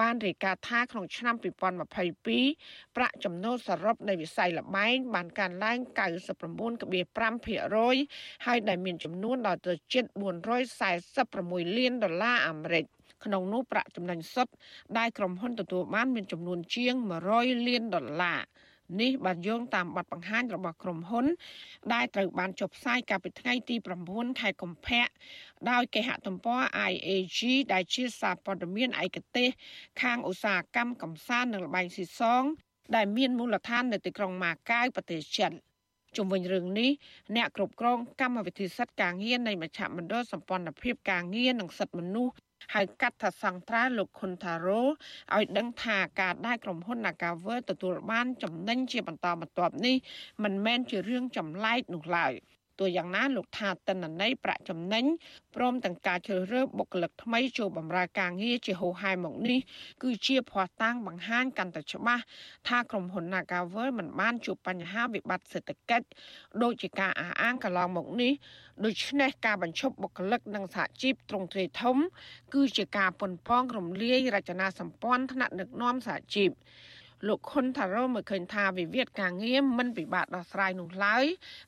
បានរាយការណ៍ថាក្នុងឆ្នាំ2022ប្រាក់ចំណូលសរុបនៃវិស័យលបែងបានកើនឡើង99.5%ហើយដែលមានចំនួនដល់ទៅជិត446លានដុល្លារអាមេរិកក្នុងនោះប្រាក់ចំណេញសុទ្ធដែលក្រុមហ៊ុនទទួលបានមានចំនួនជាង100លានដុល្លារ នេះបានយោងតាមបទបង្ហាញរបស់ក្រុមហ៊ុន ដែលត្រូវបានចុះផ្សាយកាលពីថ្ងៃទី9ខែកុម្ភៈដោយគេហទំព័រ IAG ដែលជាសារព័ត៌មានឯកទេស ខាងឧស្សាហកម្មកំសាន្តនិងលបែងស៊ីសង ដែលមានមូលដ្ឋាននៅទីក្រុងម៉ាកាវប្រទេសចិនជុំវិញរឿងនេះអ្នកគ្រប់គ្រងកម្មវិធីសិទ្ធិការងារនៃមជ្ឈមណ្ឌលសម្ព័ន្ធភាពការងារនិងសិទ្ធិមនុស្ស ហៅកាត់ថាសង្ត្រាលោកខុនថារ៉ូឲ្យដឹងថាការដែលក្រុមហ៊ុន Nagawer ទទួលបានចំណេញជាបន្តបន្ទាប់នេះមិនមែនជារឿងចម្លែកនោះឡើយ។ ទោះយ៉ាងណាលោកថាតិន្នន័យប្រាក់ចំណេញព្រមទាំងការជ្រើសរើសបុគ្គលិកថ្មីចូលបម្រើការងារជាហូហែមកនេះគឺជាភ័ស្តុតាងបង្ហាញកាន់តែច្បាស់ថាក្រុមហ៊ុន Nagavel មិនបានជួបបញ្ហាវិបត្តិសេដ្ឋកិច្ចដូចជាការអះអាងកន្លងមកនេះដូច្នេះការបញ្ឈប់បុគ្គលិកនិងសហជីពទ្រង់ទ្រាយធំ គឺជាការប៉ុនប៉ងរំលាយរចនាសម្ព័ន្ធថ្នាក់ដឹកនាំសហជីព លោកខុនថារ៉ូមើលឃើញថាវិវាទការងារមិនពិបាកដោះស្រាយនោះឡើយ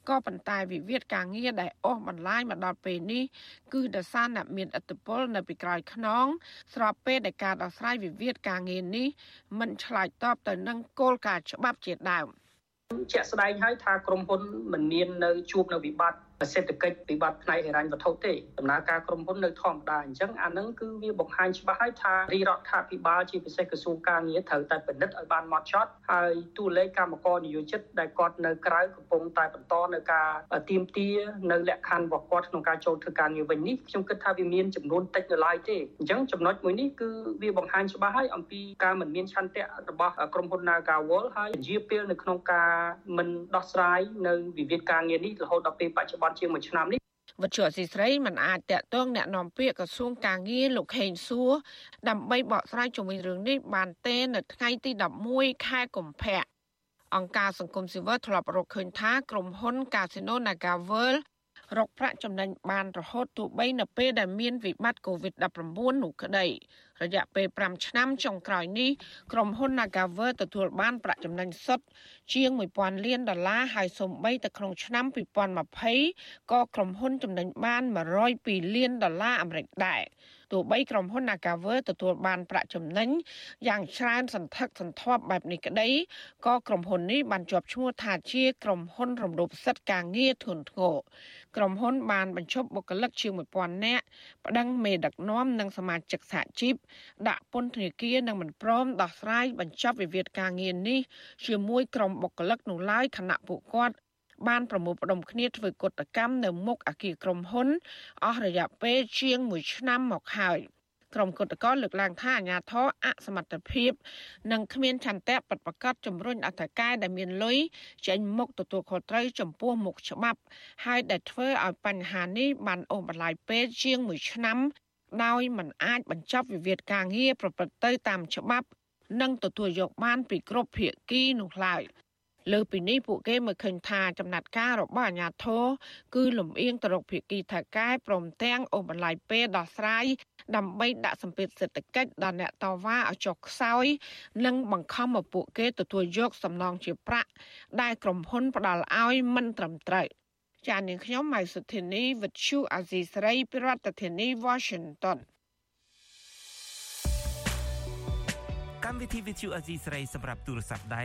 ក៏ប៉ុន្តែវិវាទការងារដែលអស់បន្លាយមកដល់ពេលនេះគឺដោយសារអ្នកមានឥទ្ធិពលនៅពីក្រោយខ្នងស្របពេលដែលការដោះស្រាយវិវាទការងារនេះមិនឆ្លើយតបទៅនឹងគោលការណ៍ច្បាប់ជាដើមជាក់ស្ដែងហើយថាក្រុមហ៊ុនមិនមាននៅជួបនៅវិបត្តិ សេដ្ឋកិច្ចវិបត្តិផ្នែកហិរញ្ញវត្ថុទេដំណើរការក្រុមហ៊ុននៅធម្មតាអញ្ចឹងអានឹងគឺវាបង្ហាញច្បាស់ហើយថារាជរដ្ឋាភិបាលជាពិសេសក្រសួងការងារត្រូវតែពិនិត្យឲ្យបានម៉ត់ចត់ហើយតួលេខកម្មករនិយោជិតដែលគាត់នៅក្រៅកំពុងតែបន្តនៅការទៀមទានៅលក្ខខណ្ឌរបស់គាត់ក្នុងការចូលធ្វើការងារវិញនេះខ្ញុំគិតថាវាមានចំនួនតិចនៅឡើយទេអញ្ចឹងចំណុចមួយនេះគឺវាបង្ហាញច្បាស់ហើយអំពីការមិនមានឆន្ទៈរបស់ក្រុមហ៊ុន Nagawal ហើយជាពេលនៅក្នុងការមិនដោះស្រាយនៅវិវាទការងារនេះរហូតដល់ពេលបច្ចុប្បនជាង1ឆ្នាំនេះវិទ្យុអសីស្រីមិនអាចតាក់ទងแนะនាំពាក្យក្រសួងការងារលោកខេងសួរដើម្បីបកស្រាយជុំវិញរឿងនេះបានទេនៅថ្ងៃទី11ខែកុម្ភៈអង្គការសង្គមស៊ីវិលធ្លាប់រកឃើញថាក្រុមហ៊ុន Casino NagaWorld រកប្រាក់ចំណេញបានរហូតទោះបីនៅពេលដែលមានវិបត្តិ COVID-19 នោះក្តីរយៈពេល5ឆ្នាំចុងក្រោយនេះក្រុមហ៊ុន Nagawer ទទួលបានប្រាក់ចំណេញសុទ្ធជាង1000លានដុល្លារហើយសូម្បីតែក្នុងឆ្នាំ2020ក៏ក្រុមហ៊ុនចំណេញបាន102លានដុល្លារអាមេរិកដែរ ទោះបីក្រុមហ៊ុន Nagawer ទទួលបានប្រាក់ចំណេញយ៉ាងច្រើនសន្ធឹកសន្ធាប់បែបនេះក្តីក៏ក្រុមហ៊ុននេះបានជាប់ឈ្មោះថាជាក្រុមហ៊ុនរំលោភសិទ្ធិការងារធ្ងន់ធ្ងរក្រុមហ៊ុនបានបញ្ឈប់បុគ្គលិកជាង1000នាក់ប្តឹងមេដឹកនាំនិងសមាជិកសហជីពដាក់ពន្ធនាគារនិងមិនព្រមដោះស្រាយបញ្ចប់វិវាទការងារនេះជាមួយក្រុមបុគ្គលិកនោះឡើយខណៈពួកគាត់ បានប្រមូលផ្ដុំគ្នាធ្វើកតកម្មនៅមុខអគារក្រុមហ៊ុនអស់រយៈពេលជាង1ឆ្នាំមកហើយក្រុមគឧតកោលើកឡើងថាអាញាធរអសមត្ថភាព និងគ្មានឆន្ទៈបដប្រកាសជំរុញអធិការដែលមានលុយចេញមុខទទួលខុសត្រូវចំពោះមុខច្បាប់ ហើយដែលធ្វើឲ្យបញ្ហានេះបានអូសបន្លាយពេលជាង1ឆ្នាំ ដោយមិនអាចបញ្ចប់វិវាទការងារប្រព្រឹត្តទៅតាមច្បាប់ និងទទួលយកបានពីគ្រប់ភាគីនោះឡើយ លើពីនេះពួកគេមើលឃើញថាចំណាត់ការរបស់អាជ្ញាធរគឺលំអៀងទៅរកភាគីថៅកែព្រមទាំងអូសបន្លាយពេលដោះស្រាយដើម្បីដាក់សម្ពាធសេដ្ឋកិច្ចដល់អ្នកតវ៉ាឲ្យចុះខ្សោយ និងបង្ខំឲ្យពួកគេទទួលយកសំណងជាប្រាក់ដែលក្រុមហ៊ុនផ្ដល់ឲ្យមិនត្រឹមត្រូវចាននាងខ្ញុំម៉ៃសុធានីវិទ្យុអាស៊ីសេរីប្រធានាធិបតី Washington កម្មវិធីវិទ្យុអាស៊ីសេរីសម្រាប់ទូរស័ព្ទដៃ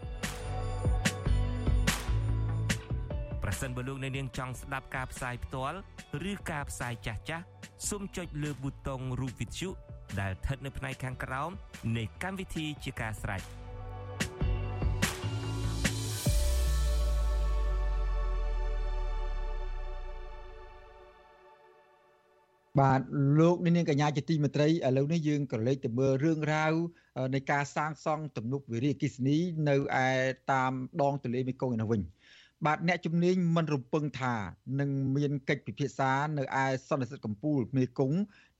ប្រប្រសិនបើលោកអ្នកនាងចង់ស្ដាប់ការផ្សាយផ្ទាល់ឬការផ្សាយចាស់ចាស់សូមចុចលើប៊ូតុងរូបវិទ្យុដែលស្ថិតនៅផ្នែកខាងក្រោមនៃកម្មវិធីជាការស្ដាយបាទលោកនាងកញ្ញាជាទីមេត្រីឥឡូវនេះយើងក៏លេចទៅមើលរឿងរ៉ាវនៃការសាងសង់ទំនប់វារីអគ្គិសនីនៅឯតាមដងទន្លេមេគង្គឯនោះវិញ បាទអ្នកជំនាញមិនរំពឹងថានឹងមានកិច្ចពិភាក្សានៅឯសន្និសីទកម្ពុជាមេគង្គ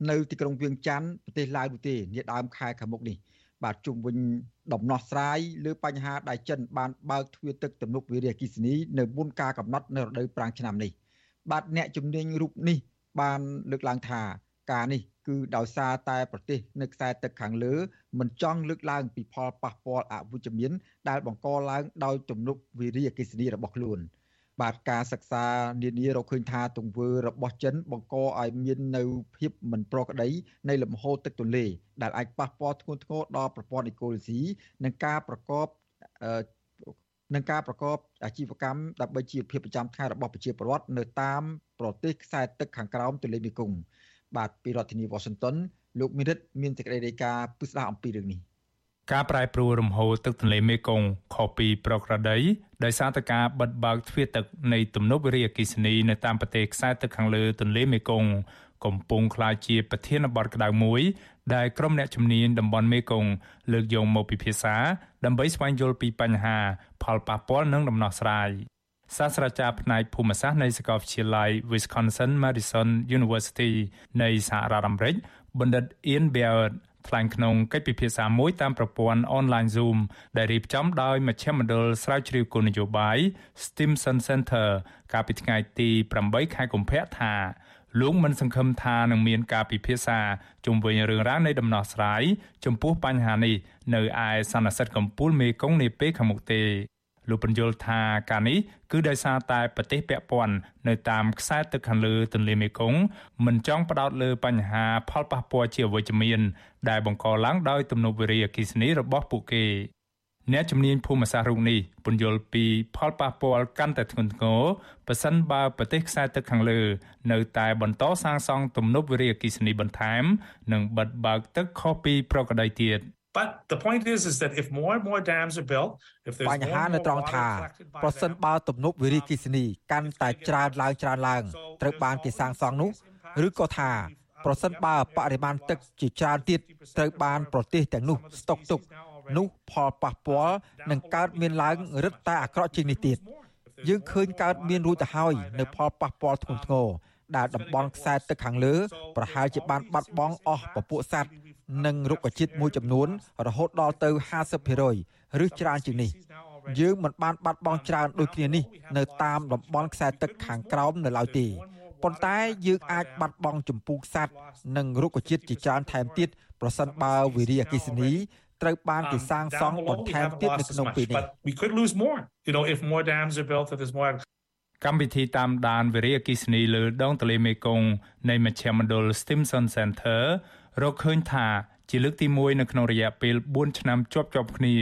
នៅទីក្រុងវៀងច័ន្ទប្រទេសឡាវនោះទេនាដើមខែខាងមុខនេះបាទជុំវិញដំណោះស្រាយលើបញ្ហាដែលចិនបានបើកទ្វារទឹកទំនប់វារីអគ្គិសនីនៅមុនការកំណត់នៅរដូវប្រាំងឆ្នាំនេះបាទអ្នកជំនាញរូបនេះបានលើកឡើងថាការនេះ គឺដោយសារតែប្រទេសនៅខ្សែទឹកខាងលើមិនចង់លើកឡើងពីផលប៉ះពាល់អវិជ្ជមាន ដែលបង្កឡើងដោយទំនប់វារីអគ្គិសនីរបស់ខ្លួនបាទការសិក្សានានារកឃើញថាទង្វើរបស់ចិនបង្កឲ្យមាននៅភាពមិនប្រក្រតីនៃលំហូរទឹកទន្លេដែលអាចប៉ះពាល់ធ្ងន់ធ្ងរដល់ប្រព័ន្ធអេកូឡូស៊ីនិងការប្រកបនឹងការប្រកបអាជីវកម្មដើម្បីជីវភាពប្រចាំថ្ងៃរបស់ប្រជាពលរដ្ឋនៅតាមប្រទេសខ្សែទឹកខាងក្រោមទន្លេមេគង្គ បាទពីរដ្ឋធានីវ៉ាស៊ីនតោនលោកមីរិតមានសេចក្តីរាយការណ៍ពិស្ដារអំពីរឿងនេះការប្រែប្រួលរំហូរទឹកទន្លេមេគង្គខុសពីប្រក្រតីដោយសារតែការបិទបើកទ្វារទឹកនៃទំនប់វារីអគ្គិសនីនៅតាមប្រទេសខ្សែទឹកខាងលើទន្លេមេគង្គកំពុងក្លាយជាប្រធានបទក្តៅមួយដែលក្រុមអ្នកជំនាញតំបន់មេគង្គលើកយកមកពិភាក្សាដើម្បីស្វែងយល់ពីបញ្ហា ផលប៉ះពាល់និងដំណោះស្រាយ សាស្ត្រាចារ្យផ្នែកភូមិសាស្ត្រនៃសាកលវិទ្យាល័យ Wisconsin Madison University នៃសហរដ្ឋអាមេរិកបណ្ឌិត Ian Beard ថ្លែងក្នុងកិច្ចពិភាក្សាមួយតាមប្រព័ន្ធ online Zoom ដែលរៀបចំដោយមជ្ឈមណ្ឌលស្រាវជ្រាវគោលនយោបាយ Stimson Center កាលពីថ្ងៃទី8ខែកុម្ភៈថាលោកមិនសង្ឃឹមថានឹងមានការពិភាក្សាជុំវិញរឿងរ៉ាវនៃដំណោះស្រាយចំពោះបញ្ហានេះនៅឯសន្និសីទកំពូលមេគង្គនាពេលខាងមុខទេ លោកបញ្យល់ថាការនេះគឺដោយសារតែប្រទេសពាក់ព័ន្ធនៅតាមខ្សែទឹកខាងលើទន្លេមេគង្គមិនចង់ផ្ដោតលើបញ្ហាផលប៉ះពាល់ជាវិជ្ជមាន ដែលបង្កឡើងដោយទំនប់វារីអគ្គិសនីរបស់ពួកគេអ្នកជំនាញភូមិសាស្ត្ររូបនេះពន្យល់ពីផលប៉ះពាល់កាន់តែធ្ងន់ធ្ងរប៉ះសិនបើប្រទេសខ្សែទឹកខាងលើ នៅតែបន្តសាងសង់ទំនប់វារីអគ្គិសនីបន្ថែម និងបិទបើកទឹកខុសពីប្រក្រតីទៀត But the point is is that if more and more dams are built if there's បញ្ហានៅត្រង់ថាប្រសិនបើទំនប់វារីអគ្គិសនីកាន់តែច្រើនឡើងច្រើនឡើងត្រូវបានគេសាងសង់នោះឬក៏ថាប្រសិនបើបរិមាណទឹកជាច្រើនទៀតត្រូវបានប្រទេសទាំងនោះស្តុកទុកនោះផលប៉ះពាល់នឹងកើតមានឡើងរឹតតែអាក្រក់ជាងនេះទៀតយើងឃើញកើតមានរួចទៅហើយនៅផលប៉ះពាល់ធ្ងន់ធ្ងរដែលតំបន់ខ្សែទឹកខាងលើប្រហែលជាបានបាត់បង់អស់ពពួកសត្វ និងរុក្ខជាតិមួយចំនួន រហូតដល់ទៅ50%ឬច្រើនជាងនេះយើងមិនបានបាត់បង់ច្រើនដូចគ្នានេះនៅតាមតំបន់ខ្សែទឹកខាងក្រោមនៅឡើយទេប៉ុន្តែយើងអាចបាត់បង់ចម្ពោះសត្វនិងរុក្ខជាតិជាច្រើនថែមទៀតប្រសិនបើវិរិយអគិសនីត្រូវបានគេសាងសង់បន្ថែមទៀតនៅក្នុងពេលនេះ we could lose more you know if more dams are built if there's more កម្មវិធីតាមដានវិរិយអគិសនីលើដងទន្លេមេគង្គនៃមជ្ឈមណ្ឌល Stimson Center រកឃើញថាជាលើកទី1នៅក្នុងរយៈពេល4ឆ្នាំជាប់ជាប់គ្នា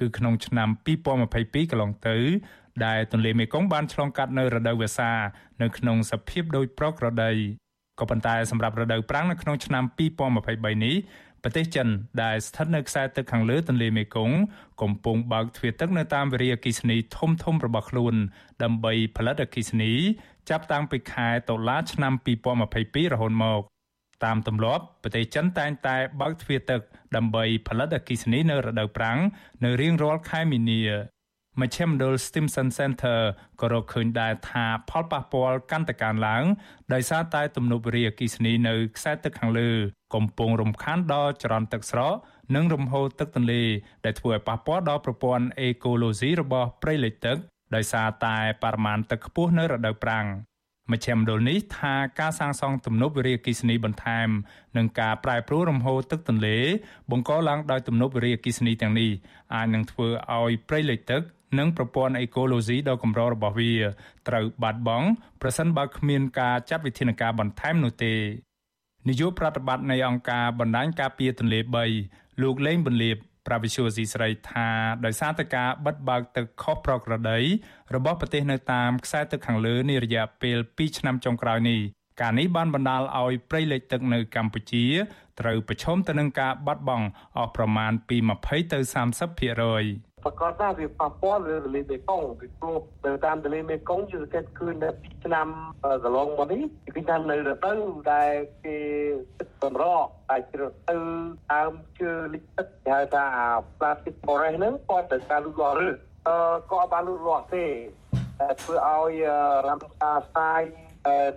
គឺក្នុងឆ្នាំ2022កន្លងទៅដែលទន្លេមេគង្គបានឆ្លងកាត់នៅរដូវវស្សានៅក្នុងសភាពដូចប្រក្រតីក៏ប៉ុន្តែសម្រាប់រដូវប្រាំងនៅក្នុងឆ្នាំ2023នេះប្រទេសចិនដែលស្ថិតនៅខ្សែទឹកខាងលើទន្លេមេគង្គកំពុងបើកទ្វារទឹកនៅតាមវារីអគ្គិសនីធំធំរបស់ខ្លួន ដើម្បីផលិតអគ្គិសនី ចាប់តាំងពីខែតុលាឆ្នាំ2022រហូតមក តាមទម្លាប់ប្រទេសចិនតែងតែបើកទ្វារទឹកដើម្បីផលិតអគ្គិសនីនៅរដូវប្រាំងនៅរៀងរាល់ខែមីនាមជ្ឈមណ្ឌល Stimson Center ក៏រកឃើញដែរថាផលប៉ះពាល់កាន់តែកើនឡើងដោយសារតែទំនប់វារីអគ្គិសនីនៅខ្សែទឹកខាងលើ កំពុងរំខានដល់ចរន្តទឹកស្រកនិងរំហូរទឹកទន្លេដែលធ្វើឲ្យប៉ះពាល់ដល់ប្រព័ន្ធអេកូឡូស៊ីរបស់ព្រៃលិចទឹកដោយសារតែបរិមាណទឹកខ្ពស់នៅរដូវប្រាំង មជ្ឈមណ្ឌលនេះថាការសាងសង់ទំនប់វារីអគ្គិសនីបន្ថែមនិងការប្រែប្រួលរំហូរទឹកទន្លេបង្កឡើងដោយទំនប់វារីអគ្គិសនីទាំងនេះអាចនឹងធ្វើឲ្យព្រៃលិចទឹកនិងប្រព័ន្ធអេកូឡូស៊ីដ៏កម្ររបស់វាត្រូវបាត់បង់ប្រសិនបើគ្មានការចាត់វិធានការបន្ថែមនោះទេនាយកប្រតិបត្តិនៃអង្គការបណ្ដាញការពារទន្លេ3លោកលេងបន្លាប ប្រាវិសុយស៊ីស្រីថាដោយសារតែការបិទបើកទឹកខុសប្រក្រតីរបស់ប្រទេសនៅតាមខ្សែទឹកខាងលើនេះរយៈពេល2ឆ្នាំចុងក្រោយនេះការនេះបានបណ្ដាលឲ្យព្រៃលិចទឹកនៅកម្ពុជាត្រូវប្រឈមទៅនឹងការបាត់បង់អស់ប្រមាណពី20ទៅ30% ប្រកាសថាវាប៉ះពាល់លើទន្លេមេគង្គពីព្រោះនៅតាមទន្លេមេគង្គយើងសង្កេតឃើញនៅឆ្នាំកន្លងមកនេះគឺថានៅរដូវដែលគេទឹកសម្រកអាចជ្រើសទៅតាមជើលិចទឹកគេហៅថា plastic forest ហ្នឹងគាត់ទៅការលូតលាស់ឬអឺក៏បានលូតលាស់ទេធ្វើឲ្យរំសាស្រាយ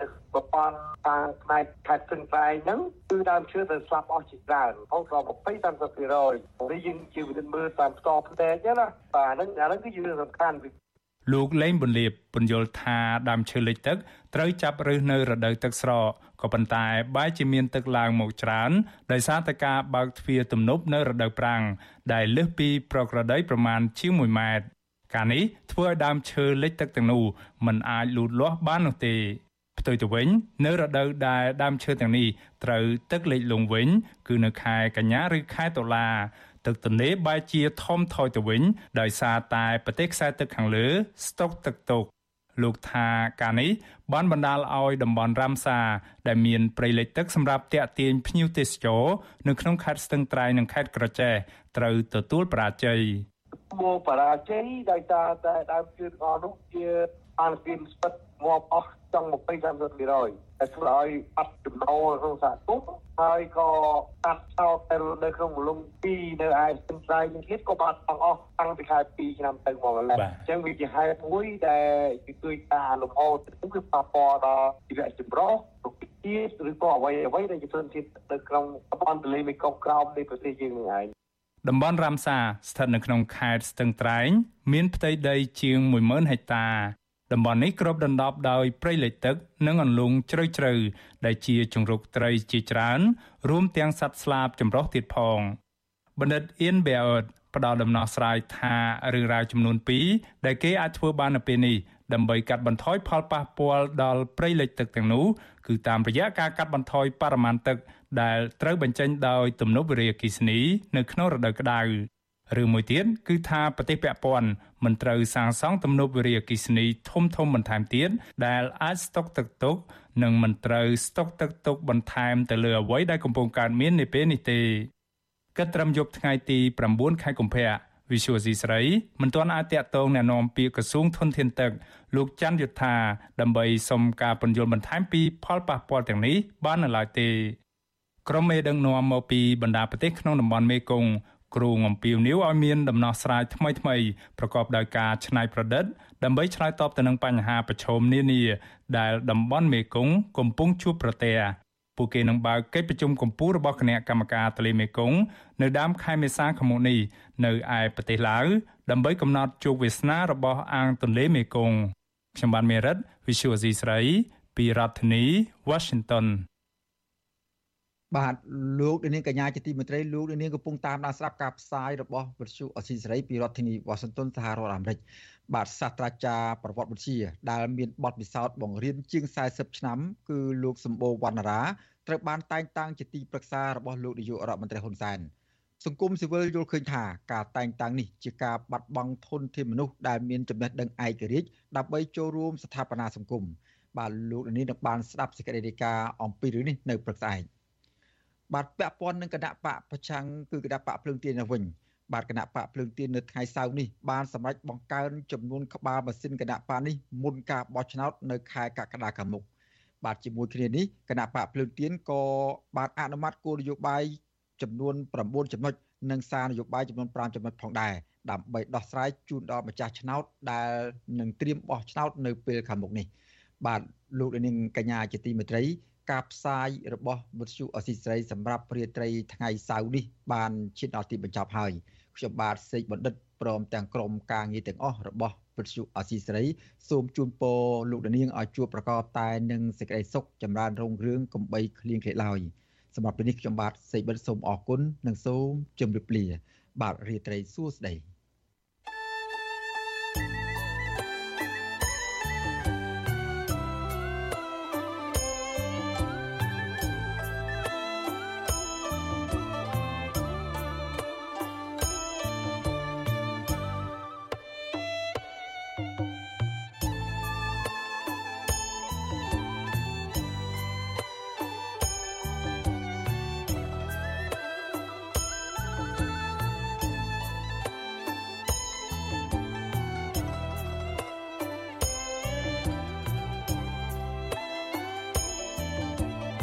ទឹក ប្រព័ន្ធខាងផ្នែកខេត្តស្ទឹងត្រែងហ្នឹងគឺដើមឈើទៅស្លាប់អស់ជាច្រើនរហូតដល់20 30%នេះយើងជាវិធានមើលតាមផ្ទាល់ផ្ទែកណាបាទហ្នឹងអាហ្នឹងគឺជារឿងសំខាន់លោកលេងប៊ុនលៀបពន្យល់ថាដើមឈើលិចទឹកត្រូវចាប់ឫសនៅរដូវទឹកស្រកក៏ប៉ុន្តែបែរជាមានទឹកឡើងមកច្រើនដោយសារតែការបើកទ្វារទំនប់នៅរដូវប្រាំងដែលលើសពីប្រក្រតីប្រមាណជាង1ម៉ែត្រការនេះធ្វើឲ្យដើមឈើលិចទឹកទាំងនោះមិនអាចលូតលាស់បាននោះទេ ផ្ទុយទៅវិញ នៅរដូវដែលដើមឈើទាំងនេះត្រូវទឹកលិចលង់វិញ គឺនៅខែកញ្ញាឬខែតុលាទឹកទន្លេបែរជាធំថយទៅវិញ ដោយសារតែប្រទេសខ្សែទឹកខាងលើ ស្តុកទឹកទុកលោកថាការនេះបានបណ្ដាលឲ្យតំបន់រ៉ាំសាដែលមានព្រៃលិចទឹកសម្រាប់តាក់ទាញភ្ញៀវទេសចរនៅក្នុងខេត្តស្ទឹងត្រែងនិងខេត្តក្រចេះត្រូវទទួលបរាជ័យមកបរាជ័យដោយសារតែដើមជឿអស់នោះជាបានគៀនស្ពិតងាប់អស់ ចង់20 30%តែធ្វើឲ្យបាត់ចំណូលក្នុងសហគមន៍ហើយក៏កាត់ចោលទៅនៅក្នុងមលំ2នៅឯស្ទឹងត្រែងនេះទៀតក៏បាត់បង់អស់តាំងពីខែ2ឆ្នាំទៅមកម្ល៉េះអញ្ចឹងវាជាហេតុមួយដែលគឺឃើញថាលំហទឹកគឺប៉ះពាល់ដល់ជីវៈចម្រុះរុក្ខជាតិឬក៏អ្វីអ្វីដែលជាធនធាននៅក្នុងតំបន់ទន្លេមេគង្គក្រោមនៃប្រទេសយើងនឹងឯងតំបន់រ៉ាមសាស្ថិតនៅក្នុងខេត្តស្ទឹងត្រែង មានផ្ទៃដីជាង10000ហិកតា តំបន់នេះគ្របដណ្ដប់ដោយព្រៃលិចទឹក និងអន្លង់ជ្រៅជ្រៅដែលជាជង្រុកត្រីជាច្រើន រួមទាំងសត្វស្លាបចម្រុះទៀតផងបណ្ឌិតអ៊ីនប៊ែអឺតផ្ដល់ដំណោះស្រាយថារឿងរ៉ាវចំនួន2ដែលគេអាចធ្វើបាននៅពេលនេះដើម្បីកាត់បន្ថយផលប៉ះពាល់ដល់ព្រៃលិចទឹកទាំងនោះគឺតាមរយៈការកាត់បន្ថយបរិមាណទឹកដែលត្រូវបញ្ចេញដោយទំនប់វារីអគ្គិសនីនៅក្នុងរដូវក្តៅ ឬមួយទៀតគឺថាប្រទេសពាក់ព័ន្ធមិនត្រូវសាងសង់ទំនប់វារីអគ្គិសនីធំធំបន្ថែមទៀតដែលអាចស្តុកទឹកទុកនិងមិនត្រូវស្តុកទឹកទុកបន្ថែមទៅលើអ្វីដែលកំពុងកើតមាននាពេលនេះទេគិតត្រឹមយប់ថ្ងៃទី9ខែកុម្ភៈវិសុវស៊ីស្រីមិនទាន់អាចតាក់ទងណែនាំពាក្យក្រសួងធនធានទឹកលោកច័ន្ទយុធា ដើម្បីសុំការពន្យល់បន្ថែមពីផលប៉ះពាល់ទាំងនេះបាននៅឡើយទេក្រុមមេដឹកនាំមកពីបណ្ដាប្រទេសក្នុងតំបន់មេគង្គ គ្រូអំពីវនីវឲ្យមានដំណោះស្រាយថ្មីថ្មីប្រកបដោយការច្នៃប្រឌិត ដើម្បីឆ្លើយតបទៅនឹងបញ្ហាប្រឈមនានា ដែលតំបន់មេគង្គកំពុងជួបប្រទះពួកគេនឹងបើកកិច្ចប្រជុំកម្ពុជារបស់គណៈកម្មការទន្លេមេគង្គនៅដើមខែមេសាខាងមុខនេះនៅឯប្រទេសឡាវដើម្បីកំណត់ជោគវាសនារបស់អាងទន្លេមេគង្គខ្ញុំបានមេរិត Visual C ស្រីពីរដ្ឋធានី Washington បាទលោកនាងកញ្ញាជាទីមេត្រីលោកនាងកំពុងតាមដានស្ដាប់ការផ្សាយរបស់វិទ្យុអស៊ីសេរីពីរដ្ឋធានីវ៉ាស៊ីនតោនសហរដ្ឋអាមេរិកបាទសាស្ត្រាចារ្យប្រវត្តិវិទ្យាដែលមានបទពិសោធន៍បង្រៀនជាង40ឆ្នាំគឺលោកសម្បូរវណ្ណរាត្រូវបានតែងតាំងជាទីប្រឹក្សារបស់លោកនាយករដ្ឋមន្ត្រីហ៊ុនសែនសង្គមស៊ីវិលយល់ឃើញថាការតែងតាំងនេះជាការបាត់បង់ធនធានមនុស្សដែលមានចំណេះដឹងឯករាជ្យដើម្បីចូលរួមស្ថាបនាសង្គមបាទលោកនាងនឹងបានស្ដាប់សេចក្តីរាយការណ៍អំពីរឿងនេះនៅព្រឹកស្អែក បាទពាក់ព័ន្ធនឹងគណៈបកប្រឆាំងគឺគណៈបកភ្លើងទៀននៅវិញបាទគណៈបកភ្លើងទៀននៅថ្ងៃសៅរ៍នេះបានសម្រេចបង្កើនចំនួនក្បាលម៉ាស៊ីនគណៈបកនេះមុនការបោះឆ្នោតនៅខែកក្កដាខាងមុខបាទជាមួយគ្នានេះគណៈបកភ្លើងទៀនក៏បានអនុម័តគោលនយោបាយចំនួន9ចំណុចនិងសារនយោបាយចំនួន5ចំណុចផងដែរដើម្បីដោះស្រាយជូនដល់ម្ចាស់ឆ្នោតដែលនឹងត្រៀមបោះឆ្នោតនៅពេលខាងមុខនេះបាទលោកនាងកញ្ញាជាទីមេត្រី ការផ្សាយរបស់វិទ្យុអស៊ីសេរីសម្រាប់ព្រាត្រីថ្ងៃសៅរ៍នេះបានឈានដល់ទីបញ្ចប់ហើយខ្ញុំបាទសេកបណ្ឌិតព្រមទាំងក្រុមការងារទាំងអស់របស់វិទ្យុអស៊ីសេរីសូមជូនពរលោកនាងឲ្យជួបប្រកបតែនឹងសេចក្តីសុខចម្រើនរុងរឿងកំបីគ្លៀងគ្លេឡើយសម្រាប់ពេលនេះខ្ញុំបាទសេកបណ្ឌិតសូមអរគុណនិងសូមជម្រាបលា បាទរាត្រីសួស្តី